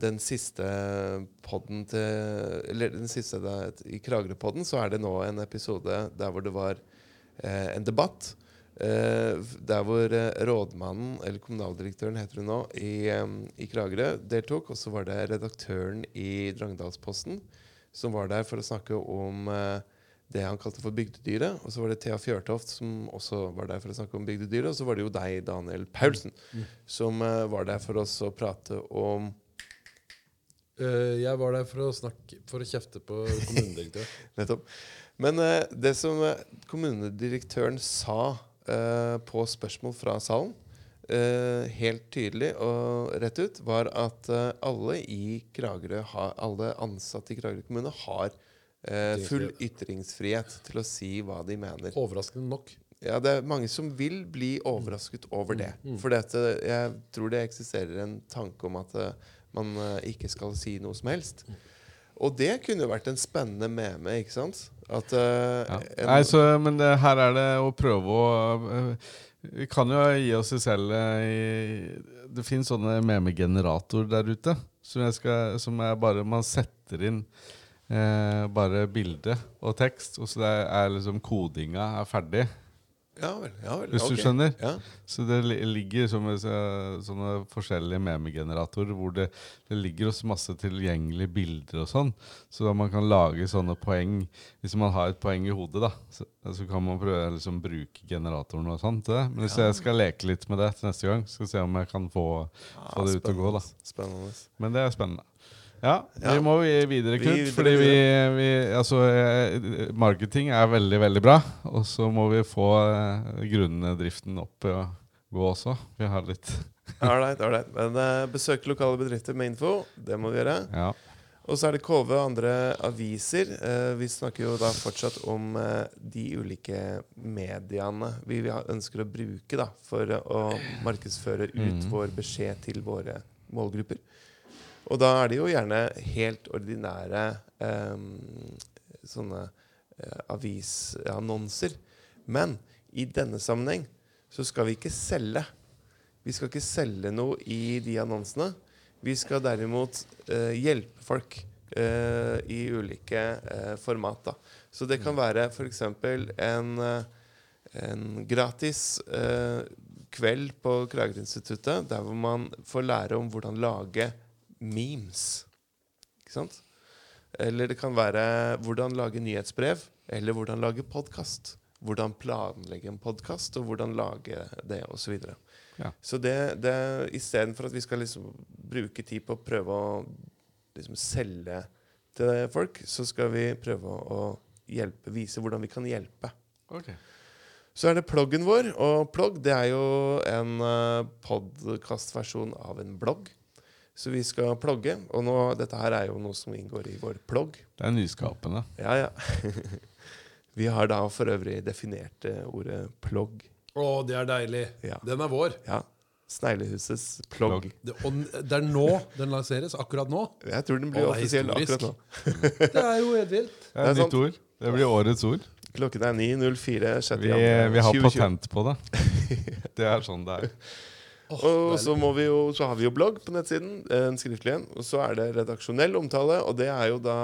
den siste podden til Eller den siste der, i Kragerø-podden, så er det nå en episode der hvor det var eh, en debatt. Eh, der hvor eh, rådmannen, eller kommunaldirektøren heter hun nå, i, eh, i Kragerø deltok. Og så var det redaktøren i Drangedalsposten som var der for å snakke om eh, det han kalte for bygdedyret. Og så var det Thea Fjørtoft som også var der for å snakke om bygdedyret. Og så var det jo deg, Daniel Paulsen, som eh, var der for oss å prate om Eh, jeg var der for å snakke For å kjefte på kommunedirektøren. (laughs) Nettopp. Men eh, det som eh, kommunedirektøren sa eh, på spørsmål fra salen, eh, helt tydelig og rett ut, var at eh, alle i Kragerø har, alle ansatte i Kragerø kommune har eh, full ytringsfrihet til å si hva de mener. Overraskende nok. Ja, det er mange som vil bli overrasket over det. For jeg tror det eksisterer en tanke om at eh, man eh, ikke skal si noe som helst. Og det kunne jo vært en spennende meme, ikke sant? At eh, Ja. Nei, så, men det, her er det å prøve å uh, Vi kan jo gi oss selv uh, i, Det finnes sånne memegeneratorer der ute som, jeg skal, som er bare Man setter inn uh, bare bilde og tekst, og så det er liksom kodinga er ferdig. Ja vel. ja vel, Hvis du skjønner. Ja. Så det ligger som sånne forskjellige memegeneratorer hvor det, det ligger også masse tilgjengelige bilder og sånn. Så da man kan lage sånne poeng Hvis man har et poeng i hodet, da, så, så kan man prøve å liksom bruke generatoren og sånn til det. Men hvis jeg skal leke litt med det til neste gang, skal se om jeg kan få, få det ut og gå, da. Spennende. Men det er spennende. Ja, vi må vi videre, Vi Knut. fordi vi, vi Altså, eh, marketing er veldig, veldig bra. Og så må vi få grunndriften opp og gå også. Vi har litt (laughs) ålreit. Men uh, besøk lokale bedrifter med info. Det må vi gjøre. Ja. Og så er det KV og andre aviser. Uh, vi snakker jo da fortsatt om uh, de ulike mediene vi, vi ønsker å bruke da, for å markedsføre ut mm. vår beskjed til våre målgrupper. Og da er det jo gjerne helt ordinære um, sånne uh, avisannonser. Men i denne sammenheng så skal vi ikke selge. Vi skal ikke selge noe i de annonsene. Vi skal derimot uh, hjelpe folk uh, i ulike uh, format. Da. Så det kan være f.eks. En, en gratis kveld på Kragerinstituttet der hvor man får lære om hvordan lage memes. Ikke sant? Eller det kan være hvordan lage nyhetsbrev, eller hvordan lage podkast. Hvordan planlegge en podkast, og hvordan lage det, osv. Så, Ja. så det, det istedenfor at vi skal liksom bruke tid på å prøve å liksom selge til folk, så skal vi prøve å hjelpe, vise hvordan vi kan hjelpe. Okay. Så er det ploggen vår, og plogg det er jo en uh, podkastversjon av en blogg. Så vi skal plogge, og nå, dette her er jo noe som inngår i vår plogg. Det er nyskapende. Ja, ja. (laughs) vi har da for øvrig definert eh, ordet plogg. Å, det er deilig. Ja. Den er vår. Ja. Sneglehusets plogg. Plogg. Det, og det er nå den lanseres. Akkurat nå. Jeg tror den blir Å, offisiell historisk. akkurat nå. (laughs) Det er jo helt vilt. Det er Det er et nytt ord. Det blir årets ord. Klokken er 9.04. Vi, vi har 2020. patent på det. (laughs) Det er sånn det er. Åh, Og så, jo, så har vi jo blogg på nettsiden, en skriftlig en. Og så er det redaksjonell omtale, og det er jo da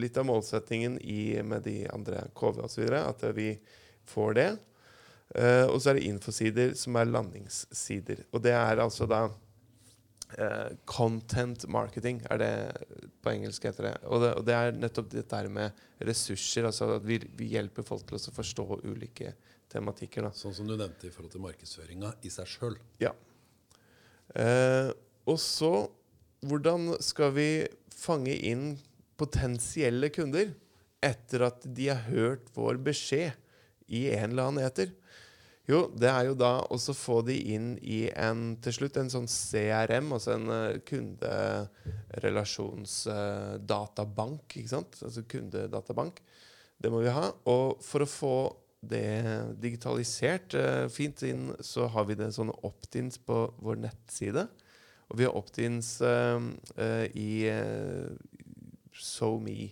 litt av målsettingen i, med de andre KV osv. At vi får det. Eh, og så er det infosider som er landingssider. Og det er altså da eh, content marketing, er det på engelsk heter det. Og, det. og det er nettopp dette her med ressurser. Altså at vi, vi hjelper folk til å forstå ulike tematikker. da. Sånn som du nevnte i forhold til markedsføringa i seg sjøl. Ja. Eh, og så Hvordan skal vi fange inn potensielle kunder etter at de har hørt vår beskjed i en eller annen eter? Jo, det er jo da også få de inn i en til slutt en sånn CRM, altså en uh, kunderelasjonsdatabank. ikke sant? Altså kundedatabank. Det må vi ha. Og for å få det digitalisert eh, fint inn, så har vi det sånne opt-ins på vår nettside. Og vi har opt-ins eh, eh, i SoMe.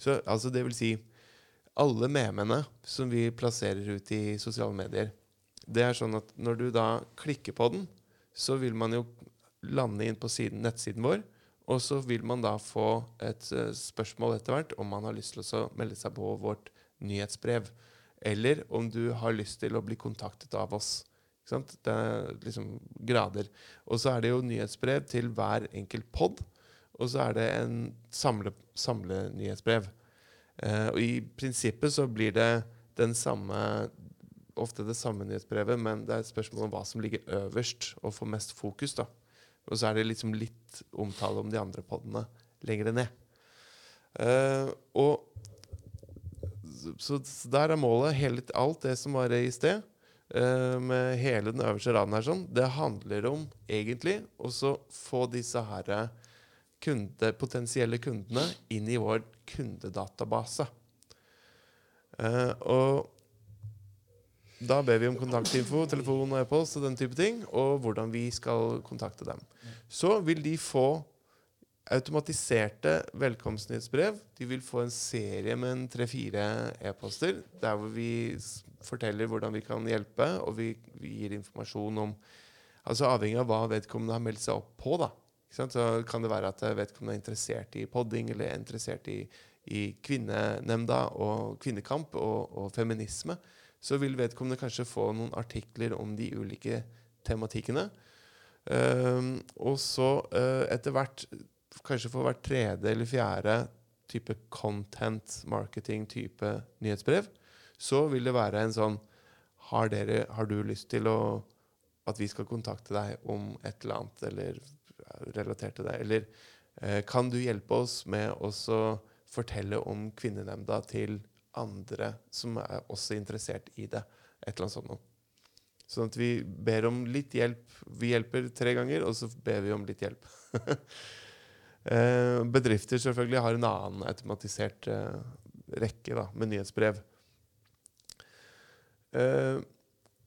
så altså det vil si alle memene som vi plasserer ut i sosiale medier, det er sånn at når du da klikker på den, så vil man jo lande inn på siden, nettsiden vår. Og så vil man da få et spørsmål etter hvert om man har lyst til å melde seg på vårt nyhetsbrev. Eller om du har lyst til å bli kontaktet av oss. Det er liksom grader. Og så er det jo nyhetsbrev til hver enkelt pod. Og så er det en samle, samlenyhetsbrev. Eh, og I prinsippet så blir det den samme ofte det samme nyhetsbrevet, men det er et spørsmål om hva som ligger øverst, og får mest fokus. da. Og så er det liksom litt omtale om de andre podene lenger ned. Uh, og så, så der er målet. Hele, alt det som var i sted, uh, med hele den øverste raden her, sånn, det handler om egentlig å få disse her kunde, potensielle kundene inn i vår kundedatabase. Uh, og da ber vi om kontaktinfo, telefon og e-post og den type ting, og hvordan vi skal kontakte dem. Så vil de få automatiserte velkomstnyhetsbrev. De vil få en serie med tre-fire e-poster der hvor vi forteller hvordan vi kan hjelpe, og vi, vi gir informasjon om Altså Avhengig av hva vedkommende har meldt seg opp på, da. Så kan det være at vedkommende er interessert i podding, eller er interessert i, i kvinnenemnda og kvinnekamp og, og feminisme. Så vil vedkommende kanskje få noen artikler om de ulike tematikkene. Um, og så uh, etter hvert, kanskje for hvert tredje eller fjerde type content marketing-type nyhetsbrev, så vil det være en sånn har, dere, har du lyst til å, at vi skal kontakte deg om et eller annet eller relatert til deg? Eller Eh, kan du hjelpe oss med å fortelle om Kvinnenemnda til andre som er også interessert i det? Et eller annet sånt noe. Sånn at vi ber om litt hjelp. Vi hjelper tre ganger, og så ber vi om litt hjelp. (laughs) Eh, bedrifter selvfølgelig har en annen automatisert eh, rekke da, med nyhetsbrev. Eh,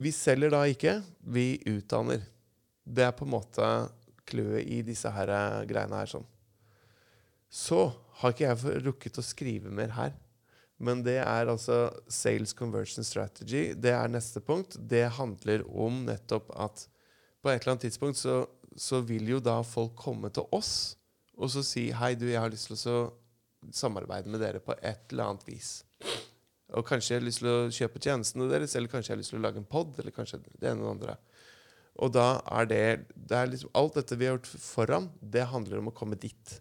vi selger da ikke, vi utdanner. Det er på en måte clouet i disse her greiene her. sånn. Så har ikke jeg rukket å skrive mer her. Men det er altså Sales Conversion Strategy. Det er neste punkt. Det handler om nettopp at på et eller annet tidspunkt så, så vil jo da folk komme til oss og så si Hei, du, jeg har lyst til å samarbeide med dere på et eller annet vis. Og kanskje jeg har lyst til å kjøpe tjenestene deres, eller kanskje jeg har lyst til å lage en pod, eller kanskje det ene og det andre. Og da er det, det er liksom, Alt dette vi har gjort foran, det handler om å komme dit.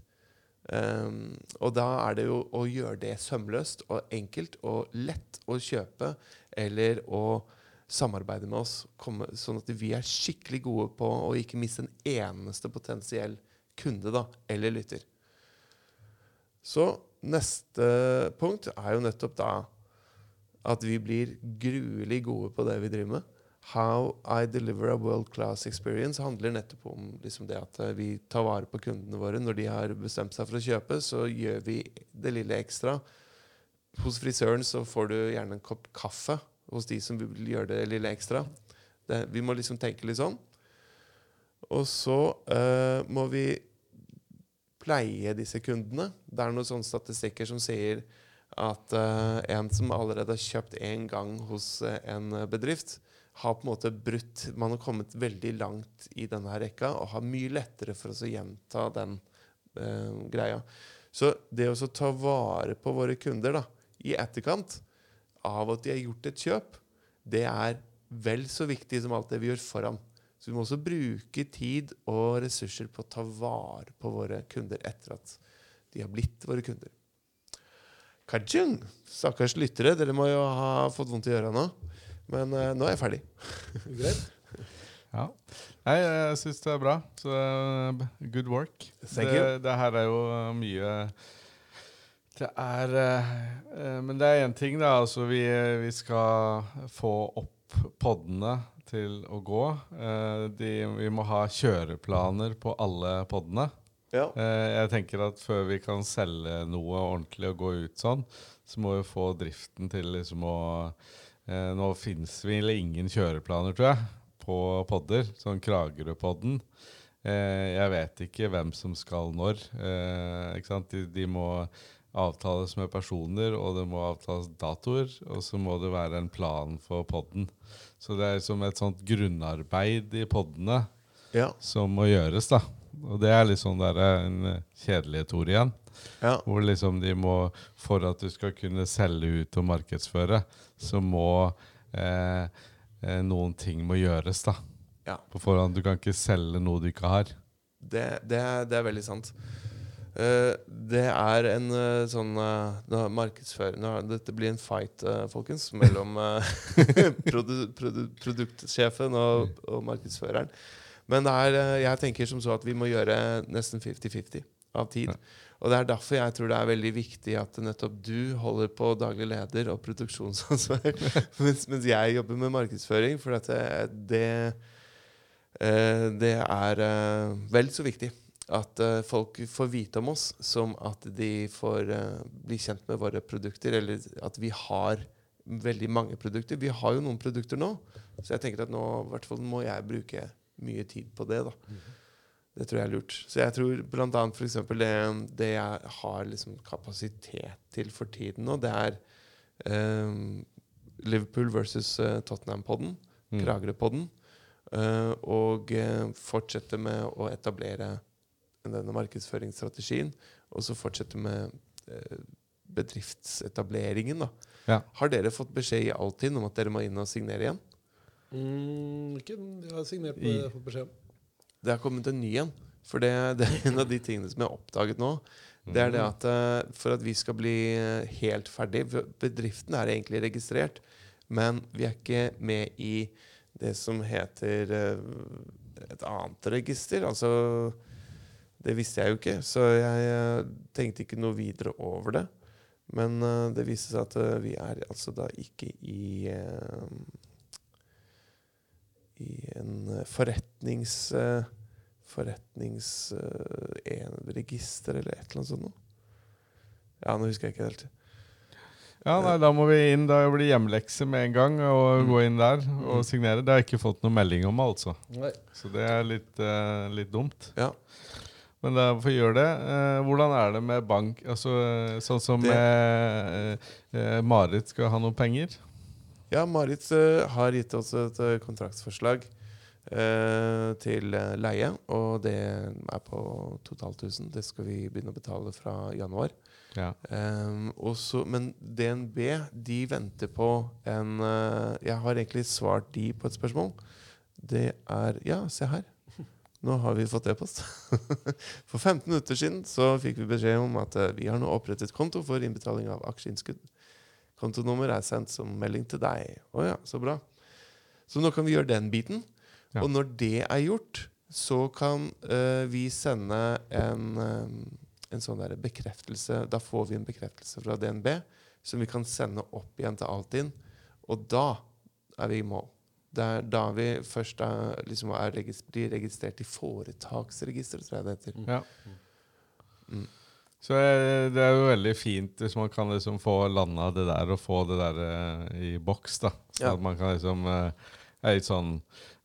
Um, og da er det jo å gjøre det sømløst og enkelt og lett å kjøpe eller å samarbeide med oss, komme, sånn at vi er skikkelig gode på å ikke miste en eneste potensiell kunde da, eller lytter. Så neste punkt er jo nettopp da at vi blir gruelig gode på det vi driver med. How I deliver a world class experience handler nettopp om liksom det at eh, vi tar vare på kundene våre. Når de har bestemt seg for å kjøpe, så gjør vi det lille ekstra. Hos frisøren så får du gjerne en kopp kaffe hos de som vil gjøre det lille ekstra. Det, vi må liksom tenke litt sånn. Og så uh, må vi pleie disse kundene. Det er noen sånne statistikker som sier at uh, en som allerede har kjøpt én gang hos uh, en bedrift, har på en måte brutt Man har kommet veldig langt i denne rekka og har mye lettere for å gjenta den uh, greia. Så det å ta vare på våre kunder da, i etterkant av at de har gjort et kjøp, det er vel så viktig som alt det vi gjør foran. Så vi må også bruke tid og ressurser på å ta vare på våre kunder etter at de har blitt våre kunder. Kajung! Stakkars lyttere, dere må jo ha fått vondt i øra nå. Men uh, nå er jeg ferdig. (laughs) Greit. Ja. Nei, jeg syns det er bra. Så eh, good work. Thank det, you. det her er jo mye Det er eh, eh, Men det er én ting, da. Altså, vi, vi skal få opp poddene til å gå. Eh, de, vi må ha kjøreplaner på alle poddene. Ja. Eh, jeg tenker at før vi kan selge noe ordentlig og gå ut sånn, så må vi få driften til liksom å eh, Nå fins vi eller ingen kjøreplaner, tror jeg, på podder. Sånn Kragerø-podden. Jeg vet ikke hvem som skal når. Ikke sant? De, de må avtales med personer, og det må avtales datoer. Og så må det være en plan for podden. Så det er som et sånt grunnarbeid i poddene Ja. som må gjøres, da. Og det er sånn der en kjedelig tor igjen. ja. Hvor liksom de må For at du skal kunne selge ut og markedsføre, så må eh, eh, noen ting må gjøres, da. Ja. På forhånd. Du kan ikke selge noe du ikke har. Det, det, det er veldig sant. Eh, det er en uh, sånn uh, markedsføring Dette blir en fight, folkens, mellom (laughs) produ, produ, produktsjefen og, og markedsføreren. Men er, jeg tenker som så at vi må gjøre nesten 50-50 av tid. Og det er derfor jeg tror det er veldig viktig at nettopp du holder på daglig leder og produksjonsansvar, (laughs) mens, mens jeg jobber med markedsføring. For at det, det, det er vel så viktig at uh, folk får vite om oss som at de får uh, bli kjent med våre produkter, eller at vi har veldig mange produkter. Vi har jo noen produkter nå, så jeg tenker at nå i hvert fall må jeg bruke mye tid på det. da. Det tror jeg er lurt. Så jeg tror for eksempel det, det jeg har liksom kapasitet til for tiden nå, det er um, Liverpool versus uh, Tottenham-podden, Mm. Kragerø-podden, og fortsette med å etablere denne markedsføringsstrategien, og så fortsette med eh, bedriftsetableringen. da. Ja. Har dere fått beskjed i Altinn om at dere må inn og signere igjen? Mm, ikke, jeg har signert på det jeg har fått beskjed om. Det har kommet en ny en. For det, (laughs) det er en av de tingene som jeg har oppdaget nå. Det er det at eh, for at vi skal bli eh, helt ferdig Bedriften er egentlig registrert, men vi er ikke med i det som heter eh, et annet register. Altså Det visste jeg jo ikke, så jeg eh, tenkte ikke noe videre over det. Men eh, det viste seg at eh, vi er altså da ikke i I en forretnings... eh, forretnings... eh, en register eller et eller annet sånt noe. Ja, nå husker jeg ikke helt. Ja, nei, Da må vi inn. Da blir hjemlekse med en gang og Mm. gå inn der og Mm. signere. Det har jeg ikke fått noen melding om, altså. Nei. Så det er litt, uh, litt dumt. Ja. Men da får vi gjøre det. Eh, hvordan er det med bank? Altså, eh, sånn som Det- eh, eh, Marit skal ha noe penger. Ja, Marit har gitt oss et kontraktsforslag eh, til leie, og det er på 2500. Det skal vi begynne å betale fra januar. Ja. Um, også, men DNB de venter på en uh, Jeg har egentlig svart de på et spørsmål. Det er Ja, se her. Nå har vi fått e-post. (laughs) For 15 minutter siden så fikk vi beskjed om at eh, vi har nå opprettet konto for innbetaling av aksjeinnskudd. Kontonummer er sendt som melding til deg. Å ja, så bra. Så nå kan vi gjøre den biten. Ja. Og når det er gjort, så kan uh, vi sende en, um, en sånn der bekreftelse. Da får vi en bekreftelse fra DNB som vi kan sende opp igjen til Altinn. Og da er vi i mål. Det er da vi først da, liksom er registr blir registrert i foretaksregisteret, tror jeg det heter. Ja. Mm. Så eh, det er jo veldig fint hvis man kan liksom få landa det der og få det der eh, i boks, da. Så Ja. at man kan liksom eh, er litt sånn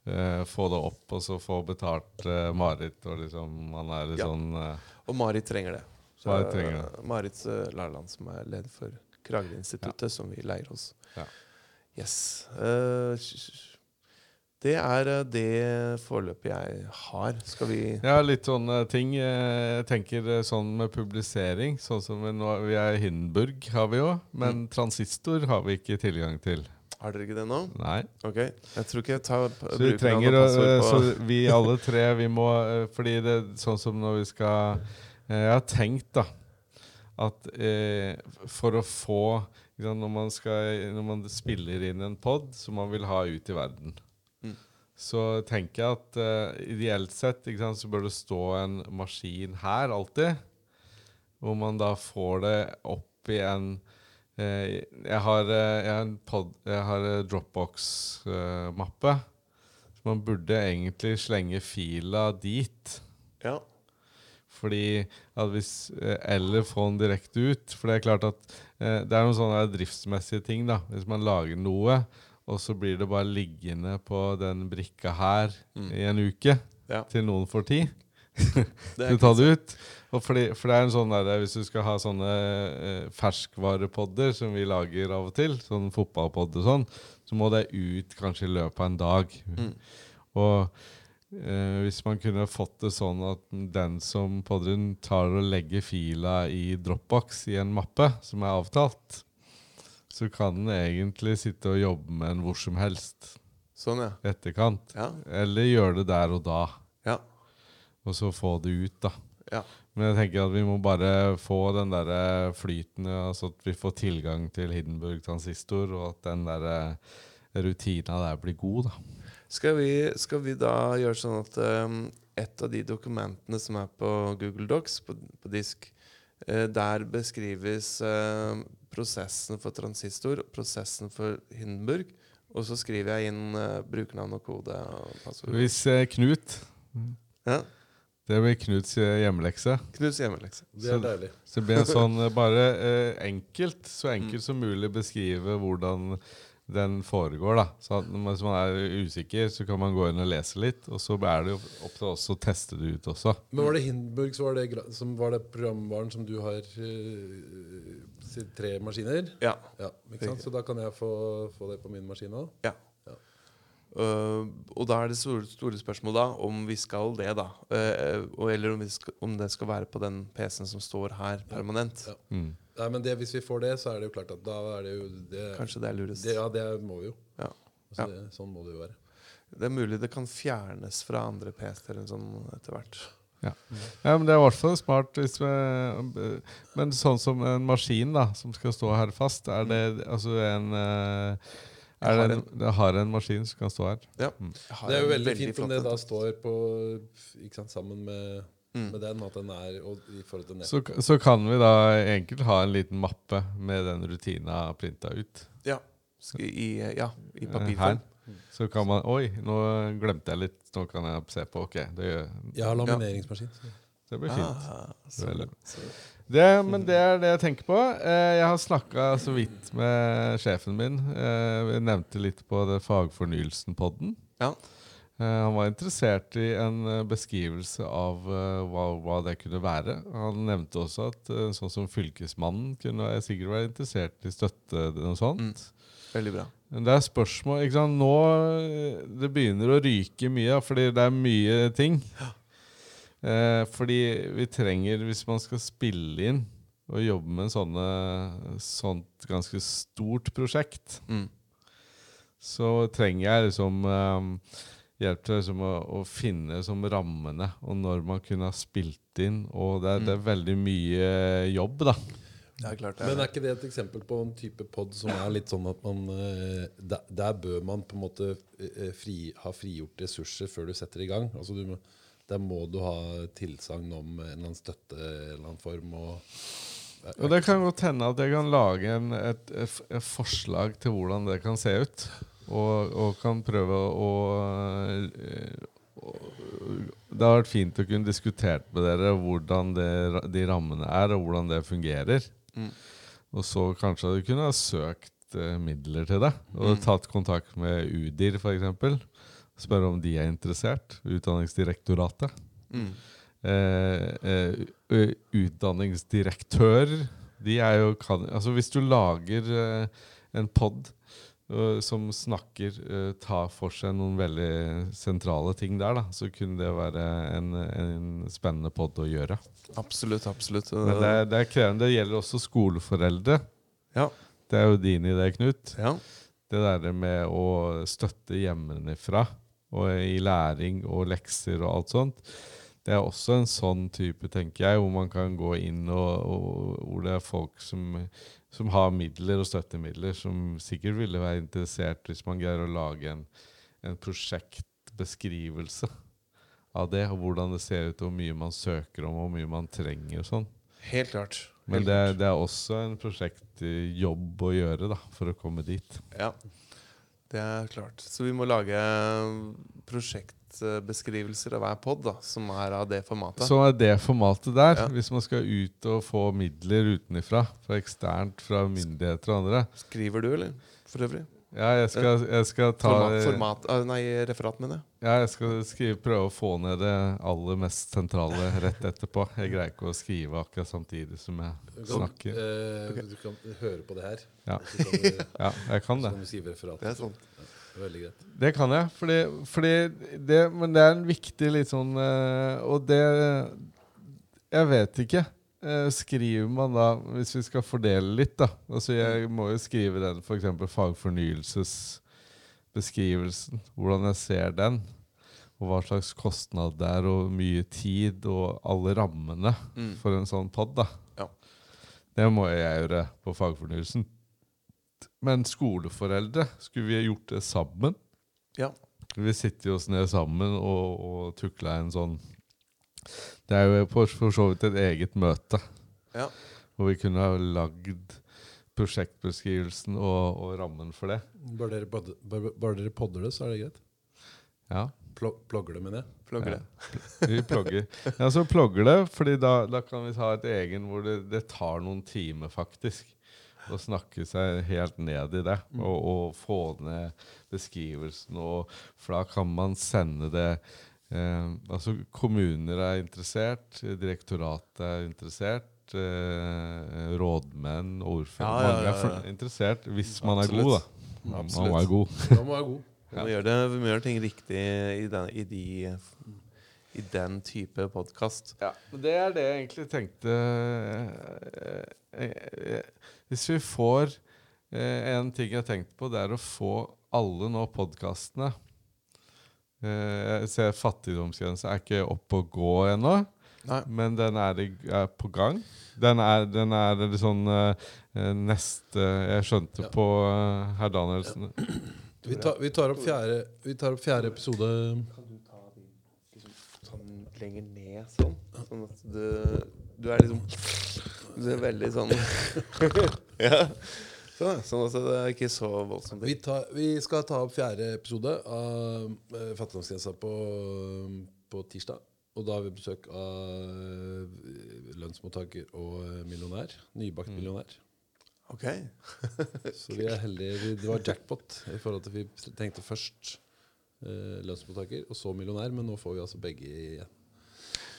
eh, Få det opp, og så få betalt eh, Marit, og liksom man er litt Ja. sånn eh, Og Marit trenger det. Så, Marit trenger det. Marit Larland, som er leder for Kragerø-instituttet, som vi leier hos. Ja. Yes. Sj- det er eh, det forløpet jeg har. Skal vi Ja, litt sånne ting. eh, Jeg tenker eh, sånn med publisering. Sånn som vi nå Vi er i Hindenburg, har vi jo. Men Mm. transistor har vi ikke tilgang til. Har dere ikke det nå? Nei. Ok. Jeg tror ikke jeg tar Så vi trenger å Så vi alle tre, vi må Fordi det er sånn som når vi skal Jeg har tenkt, da, at eh, for å få når, man skal, når man spiller inn en pod som man vil ha ut i verden. Så tenker jeg at uh, ideelt sett sant, så bør det stå en maskin her alltid. Hvor man da får det opp i en uh, Jeg har, uh, jeg har en pod, jeg har en Dropbox-mappe. så man burde egentlig slenge fila dit. Ja. Fordi at hvis, Eller få den direkte ut. For det er klart at det er noen sånne driftsmessige ting. da Hvis man lager noe, og så blir det bare liggende på den brikka her Mm. i en uke, Ja. til noen får tid (laughs) du til er å ta det ut. Og fordi, for det er en sånn der, Hvis du skal ha sånne eh, ferskvarepodder som vi lager av og til, sånn fotballpodd og sånn, så må det ut kanskje i løpet av en dag. Mm. Og eh, hvis man kunne fått det sånn at den som podden tar og legger fila i Dropbox i en mappe som er avtalt, så kan den egentlig sitte og jobbe med en hvor som helst Sånn, ja. etterkant. Ja. Eller gjøre det der og da, Ja. og så få det ut, da. ja. Men jeg tenker at vi må bare få den der flytende, altså at vi får tilgang til Hindenburg transistor, og at den der rutina der blir god, da. Skal vi, skal vi da gjøre sånn at um, et av de dokumentene som er på Google Docs, på, på disk, uh, der beskrives eh, prosessen for transistor, prosessen for Hindenburg, og så skriver jeg inn uh, brukernavn og kode og. Hvis eh, Knut Ja. Det blir Knuts eh, hjemmelekse. Knuts hjemmelekse. Det er Så- deilig. Så det blir en sånn (laughs) eh, bare eh, enkelt, så enkelt som mulig beskrive hvordan den foregår. da Så at når man- Hvis man er usikker, så kan man gå inn og lese litt. Og så er det jo opp til oss å teste det ut også. Men var det Hindenburg som var det, som var det programvaren som du har uh, tre maskiner? Ja. Ja, ikke sant? Så da kan jeg få, få det på min maskin òg? Uh, og da er det store, store spørsmålet da om vi skal det, da. Uh, eller om, vi skal, om det skal være på den PC-en som står her permanent. Ja. Mm. Nei, men det, hvis vi får det, så er det jo klart at da er det jo det, Kanskje det er lurest. det, Ja, det må vi jo. Ja. Altså, Ja. Det, sånn må det jo være. Det er mulig det kan fjernes fra andre PC-er sånn etter hvert. Ja, men Det er i hvert fall smart. Hvis vi, men sånn som en maskin da som skal stå her fast, er det altså en eh, er har det, en, det har en maskin som kan stå her? Ja. Mm. Det er jo veldig, veldig fint om det da står på ikke sant, sammen med Mm. med den. At den er og i forhold til. Så, så kan vi da enkelt ha en liten mappe med den rutina printa ut. Ja. I, ja, i eh, papirform. Så kan man Oi, nå glemte jeg litt. Nå kan jeg se på. Ok, det, gjør- Jeg har lamineringsmaskin. så- det blir fint. Ah, så, så. Det, men det er det jeg tenker på. Eh, jeg har snakka så vidt med sjefen min. Vi jeg nevnte litt på det Fagfornyelsen-podden. Ja. Eh, han var interessert i en eh, beskrivelse av eh, hva, hva det kunne være. Han nevnte også at sånn som Fylkesmannen kunne jeg sikkert være interessert i støtte. Noe sånt. Mm. Veldig bra. Men det er spørsmål ikke sant? Nå Det begynner å ryke mye, fordi det er mye ting. Eh, fordi vi trenger, hvis man skal spille inn og jobbe med sånne, sånt ganske stort prosjekt, Mm. så trenger jeg liksom eh, hjelp til liksom å, å finne som rammene, og når man kunne ha spilt inn. Og det er, det er veldig mye jobb, da. Det er klart det Men er ikke det et eksempel på en type pod som er litt sånn at man eh, der, der bør man på en måte eh, fri, ha frigjort ressurser før du setter i gang? Altså du, Der må du ha tilsagn om en eller annen støtte en eller annen form. Og, Og det kan godt hende at jeg kan lage en, et, et, et forslag til hvordan det kan se ut. Og, og kan prøve å eh, Det har vært fint å kunne diskutert med dere hvordan det, de rammene er, og hvordan det fungerer. Mm. Og så kanskje du kunne ha søkt eh, midler til det. Og Mm. tatt kontakt med UDIR, f.eks. Spørre om de er interessert. Utdanningsdirektoratet mm. eh, eh, ø- utdanningsdirektør De er jo kan, Altså Hvis du lager eh, en pod som snakker tar for seg noen veldig sentrale ting der, da, så kunne det være en, en spennende pod å gjøre. Absolutt, absolutt. Men det, er- det er krevende. Det gjelder også skoleforeldre. Ja. Det er jo din idé, Knut. ja. Det der med å støtte hjemmefra og i læring og lekser og alt sånt. Det er også en sånn type, tenker jeg, hvor man kan gå inn og, og hvor det er folk som, som har midler og støttemidler, som sikkert ville være interessert hvis man greier å lage en, en prosjektbeskrivelse av det, og hvordan det ser ut, og hvor mye man søker om, og hvor mye man trenger og sånn. Helt klart. Men det, er- det er også en prosjektjobb å gjøre da, for å komme dit. Ja, det er klart. Så vi må lage prosjektbeskrivelser av hver pod da, som er av det formatet. Så er det formatet der, Ja. hvis man skal ut og få midler utenifra, fra eksternt, fra myndigheter og andre. Skriver du, eller? For øvrig? Ja, jeg skal, jeg skal ta Format, format ah, Nei, referat, mener jeg. Ja, jeg skal skrive, prøve å få ned det aller mest sentrale rett etterpå. Jeg greier ikke å skrive akkurat samtidig som jeg Du kan, snakker. okay. du kan høre på det her. Ja. Du, (laughs) Ja, jeg kan så det. kan du skrive referat. Det er sånn. Det veldig greit. Det kan jeg, fordi, fordi det, Men det er en viktig litt sånn eh, Og det Jeg vet ikke. Eh, skriver man da, hvis vi skal fordele litt, da altså Jeg må jo skrive den f.eks. fagfornyelsesbeskrivelsen. Hvordan jeg ser den. Og hva slags kostnad det er, og mye tid, og alle rammene Mm. for en sånn pod. da Ja. Det må jeg gjøre på fagfornyelsen. Men skoleforeldre, skulle vi ha gjort det sammen? Ja. Vi sitter oss ned sammen og, og tukla en sånn Det er jo for, for så vidt et eget møte. Ja. Hvor vi kunne ha lagd prosjektbeskrivelsen og, og rammen for det. Bare dere, podder, bare, bare dere podder det, så er det greit. Ja, Plo, plogger det, mener jeg. Plogger Ja. det. vi plogger. Ja, så plogger det, fordi da, da kan vi ta et egen hvor det, det tar noen timer, faktisk. Å snakke seg helt ned i det, og, og få ned beskrivelsen. Og, for da kan man sende det eh, Altså, kommuner er interessert, direktoratet er interessert. Eh, rådmenn, ordførere Ja, ja, ja, er interessert hvis man er god, da. Man, Absolutt. man er god. Man må være god. (laughs) Vi må, gjøre det, vi må gjøre ting riktig i den, i de, i den type podkast. Ja, det er det jeg egentlig tenkte eh, eh, eh, Hvis vi får eh, En ting jeg har tenkt på, det er å få alle nå podkastene Jeg ser fattigdomsgrensa er ikke opp og gå ennå, Nei. men den er, i- er på gang. Den er, den er litt sånn eh, eh, neste Jeg skjønte Ja. på eh, herr Danielsen Vi tar, vi tar, opp, fjerde, vi tar opp fjerde episode Kan du ta den liksom, sånn lenger ned sånn. Sånn at du, du er liksom Du er veldig sånn (laughs) Ja. Sånn, sånn at det er ikke så voldsomt. Vi, tar, vi skal ta opp fjerde episode av uh, Fattigdomsgrensa på, på tirsdag. Og da har vi besøk av lønnsmottaker og millionær. Nybakt millionær. Ok. (laughs) Så vi er heldige. Det var jackpot i forhold til at vi tenkte først eh, lønnsmottaker og så millionær, men nå får vi altså begge igjen.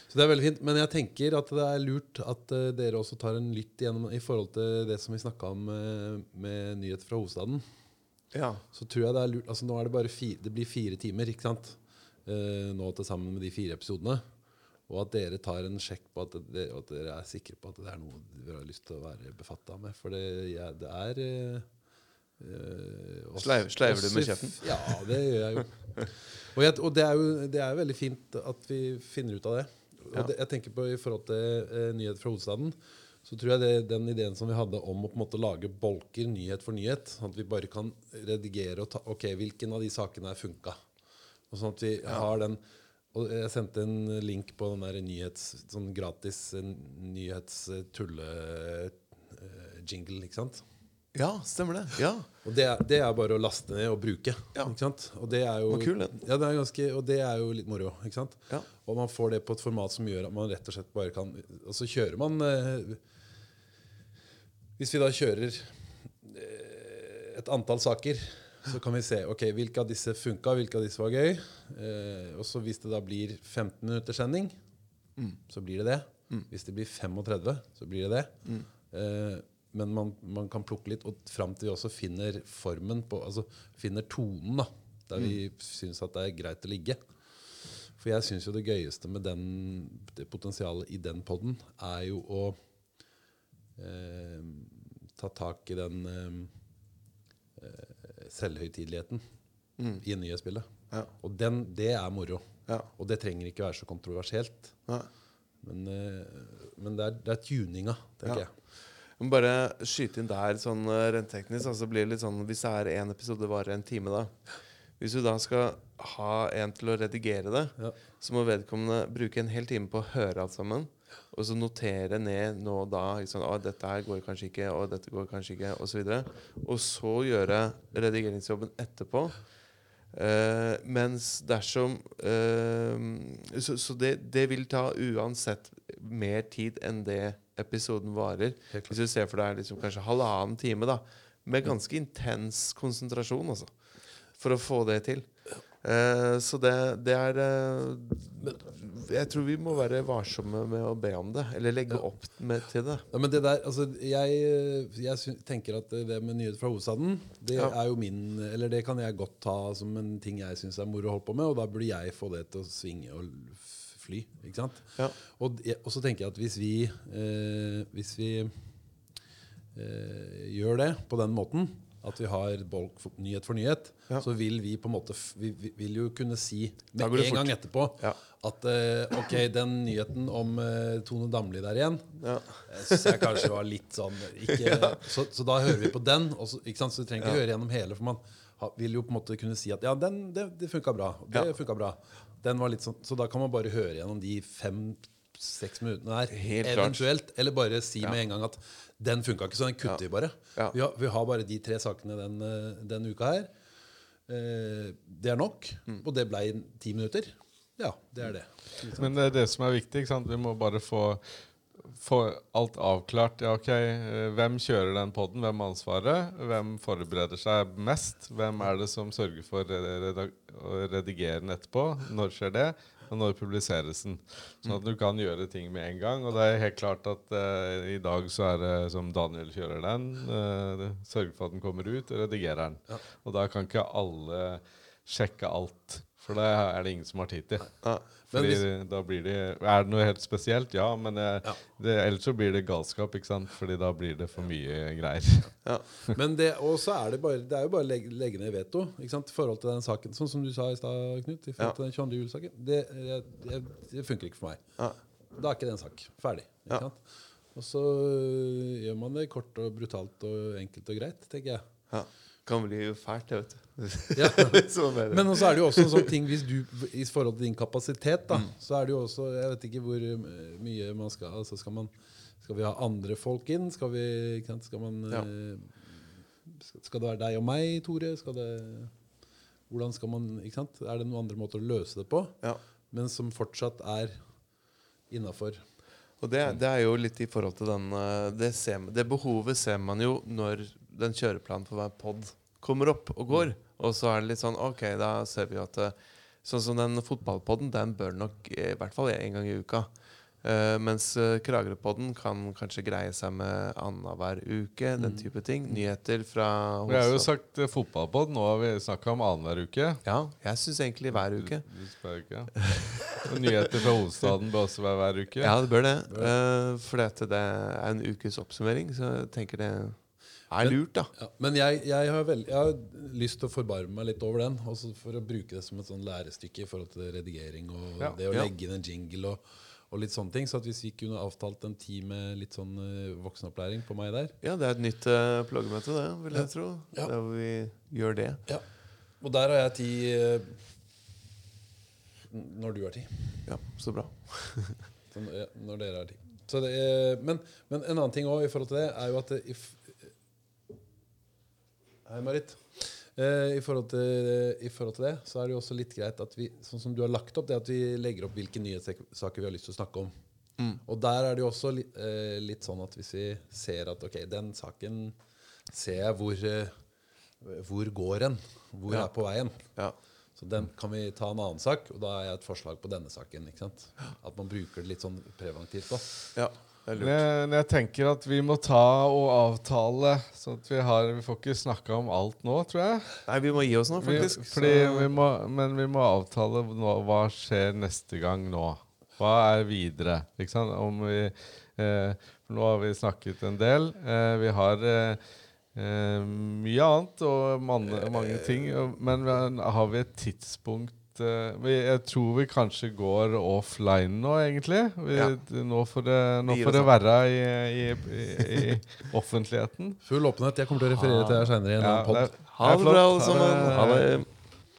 Så det er veldig fint. Men jeg tenker at det er lurt at uh, dere også tar en lytt igjennom i forhold til det som vi snakka om uh, med nyheter fra hovedstaden. Ja. Så tror jeg det er lurt Altså nå er det bare fire, det blir fire timer, ikke sant? Uh, nå til sammen med de fire episodene. Og at dere tar en sjekk på at dere, at dere er sikre på at det er noe dere har lyst til å være befatta med. For det, ja, det er Uh, eh, oss- Sleiv- sleiver du med kjeften? Ja, det gjør jeg jo. Og, jeg, og det er jo det er veldig fint at vi finner ut av det. Og det, jeg tenker på I forhold til uh, nyhet fra hovedstaden, så tror jeg det, den ideen som vi hadde om å på en måte lage bolker nyhet for nyhet, sånn at vi bare kan redigere og ta Ok, hvilken av de sakene her funka? Og sånn at vi har den Og jeg sendte en link på den der nyhets, sånn gratis nyhetstulle-jingle, ikke sant? Ja, stemmer det. Ja. Og det er, det er bare å laste ned og bruke. Ja. Ikke sant? Og det er jo Var kul, det. Ja, det er ganske, og det er jo litt moro. Ikke sant? Ja. Og man får det på et format som gjør at man rett og slett bare kan Og så kjører man eh, Hvis vi da kjører eh, et antall saker, så kan vi se ok, hvilke av disse funka, hvilke av disse var gøy. Eh, og så hvis det da blir 15 minutters sending, Mm. så blir det det. Hvis det blir 35, så blir det det. Mm. Eh, men man, man kan plukke litt, og fram til vi også finner formen på Altså finner tonen, da. Der vi Mm. syns at det er greit å ligge. For jeg syns jo det gøyeste med den, det potensialet i den poden, er jo å eh, ta tak i den eh, selvhøytideligheten selvhøytideligheten i nyhetsbildet. Ja. Og den, det er moro. Ja. Og det trenger ikke være så kontroversielt. Ja. Men, eh, men det, er, det er tuninga, tenker jeg. Men bare skyte inn der sånn eh, rent teknisk. Altså blir det litt sånn, Hvis det er én episode varer en time, da Hvis du da skal ha en til å redigere det, Ja. så må vedkommende bruke en hel time på å høre alt sammen. Og så notere ned nå og da Liksom, «Å, dette her går kanskje ikke, og dette går kanskje ikke, osv. Og, så og så gjøre redigeringsjobben etterpå. Uh, mens dersom uh, Så, så det, det vil ta uansett mer tid enn det episoden varer. Hvis du ser for deg liksom kanskje halvannen time da med ganske intens konsentrasjon, altså. For å få det til. Eh, så det, det er eh, Jeg tror vi må være varsomme med å be om det. Eller legge opp med, til det. Ja, men det der, altså, jeg, jeg tenker at det med nyheter fra hovedstaden Det Ja. er jo min Eller det kan jeg godt ta som en ting jeg syns er moro å holde på med, og da burde jeg få det til å svinge og fly. Ikke sant? Ja. Og, og så tenker jeg at hvis vi eh, Hvis vi eh, gjør det på den måten, at vi har bolk for, nyhet for nyhet, Ja. så vil vi på en måte vi, vi vil jo kunne si med en fort. gang etterpå Ja. at eh, ok, den nyheten om eh, Tone Damli der igjen Ja. jeg synes jeg kanskje var litt sånn ikke, (laughs) så, så da hører vi på den. Og så, ikke sant? Så vi trenger ikke høre gjennom hele, for man vil jo på en måte kunne si at ja, den, det, det funka bra. Det Ja. funka bra. Den var litt sånn, så da kan man bare høre gjennom de fem-seks minuttene her. Helt klart. eventuelt. Eller bare si med en gang at den funka ikke, så den kutter vi bare. Ja. Vi, har, vi har bare de tre sakene den, eh, den uka her. Eh, det er nok. Mm. Og det ble ti minutter. Ja, det er det. Men det er det som er viktig. ikke sant? Vi må bare få, få alt avklart. Ja, ok, eh, Hvem kjører den poden? Hvem har ansvaret? Hvem forbereder seg mest? Hvem er det som sørger for å redigere den etterpå? Når skjer det? Og når publiseres den? Sånn at du kan gjøre ting med en gang. Og det er helt klart at uh, i dag så er det som Daniel kjører den. Uh, sørger for at den kommer ut, og redigerer den. Og da kan ikke alle sjekke alt. For det er det ingen som har tid til. Ja. Fordi da blir det Er det noe helt spesielt? Ja, men jeg, Ja. Det, ellers så blir det galskap, ikke sant? Fordi da blir det for mye greier. Ja. Men det, og så er det bare Det er jo bare å legge, legge ned veto ikke sant? i forhold til den saken. Sånn som du sa i stad, Knut. I forhold Ja. til den 22. juli-saken. Det, det, det, det funker ikke for meg. Ja. Da er ikke det en sak. Ferdig. Ikke Ja. sant? Og så øh, gjør man det kort og brutalt og enkelt og greit, tenker jeg. Ja. Kan bli fælt, vet du. Ja. (laughs) Men også er det jo også en sånn ting hvis du, I forhold til din kapasitet, da, Mm. så er det jo også Jeg vet ikke hvor eh, mye man skal altså skal, man, skal vi ha andre folk inn? Skal vi Skal man Ja. eh, skal, skal det være deg og meg, Tore? Skal det Hvordan skal man ikke sant? Er det noen andre måter å løse det på, ja. men som fortsatt er innafor? Og det, det er jo litt i forhold til den eh, det, ser, det behovet ser man jo når den kjøreplanen for hver pod kommer opp og går. Og så er det litt sånn OK, da ser vi at eh, Sånn som den fotballpodden, den bør nok eh, i hvert fall en gang i uka. Uh, mens Kragerø-podden kan kanskje greie seg med annenhver uke, den type ting. Nyheter fra Vi har jo sagt fotballpodden. Nå har vi snakka om annenhver uke. Ja, jeg syns egentlig hver uke. Du, du spør ikke. Nyheter fra hovedstaden bør også være hver uke. Ja, det bør det. Uh, for det er en ukes oppsummering, så jeg tenker det er lurt, da. Ja, men jeg, jeg, har vel, jeg har lyst til å forbarme meg litt over den. Også for å bruke det som et sånn lærestykke i forhold til redigering og Ja. det å Ja. legge inn en jingle og, og litt sånne ting. Så at hvis vi kunne avtalt en tid med litt sånn eh, voksenopplæring på meg der Ja, det er et nytt uh, ploggemøte, det, vil jeg tro. Ja. Der hvor vi gjør det. ja. Og der har jeg tid uh, når du har tid. Ja, så bra. (laughs) Så, ja, når dere har tid. Så det, men, men en annen ting også i forhold til det er jo at det, i, f- Hei, Marit. Eh, i, forhold til, I forhold til det så er det jo også litt greit at vi sånn som du har lagt opp, det at vi legger opp hvilke nyhetssaker vi har lyst til å snakke om. Og der er det jo også litt, eh, litt sånn at hvis vi ser at ok, den saken ser jeg hvor, eh, hvor går den? Hvor Ja. er på veien? Ja. Så den kan vi ta en annen sak, og da er jeg et forslag på denne saken. ikke sant? At man bruker det litt sånn preventivt. da. ja, Men jeg tenker at vi må ta og avtale, sånn at vi har Vi får ikke snakka om alt nå, tror jeg. Nei, vi må gi oss nå, Vi, faktisk. fordi vi må, men vi må avtale nå, hva skjer neste gang nå. Hva er videre? Ikke sant? Om vi, eh, for nå har vi snakket en del. Eh, vi har eh, eh, mye annet og mange, mange ting. Men har vi et tidspunkt eh, vi, Jeg tror vi kanskje går offline nå, egentlig. Vi, Ja. Nå får det, nå får det være i, i, i, i (laughs) offentligheten. Full åpenhet. Jeg kommer til å referere til deg seinere i en Ja, pod. Ha det bra, alle Ha sammen. det. Ha det.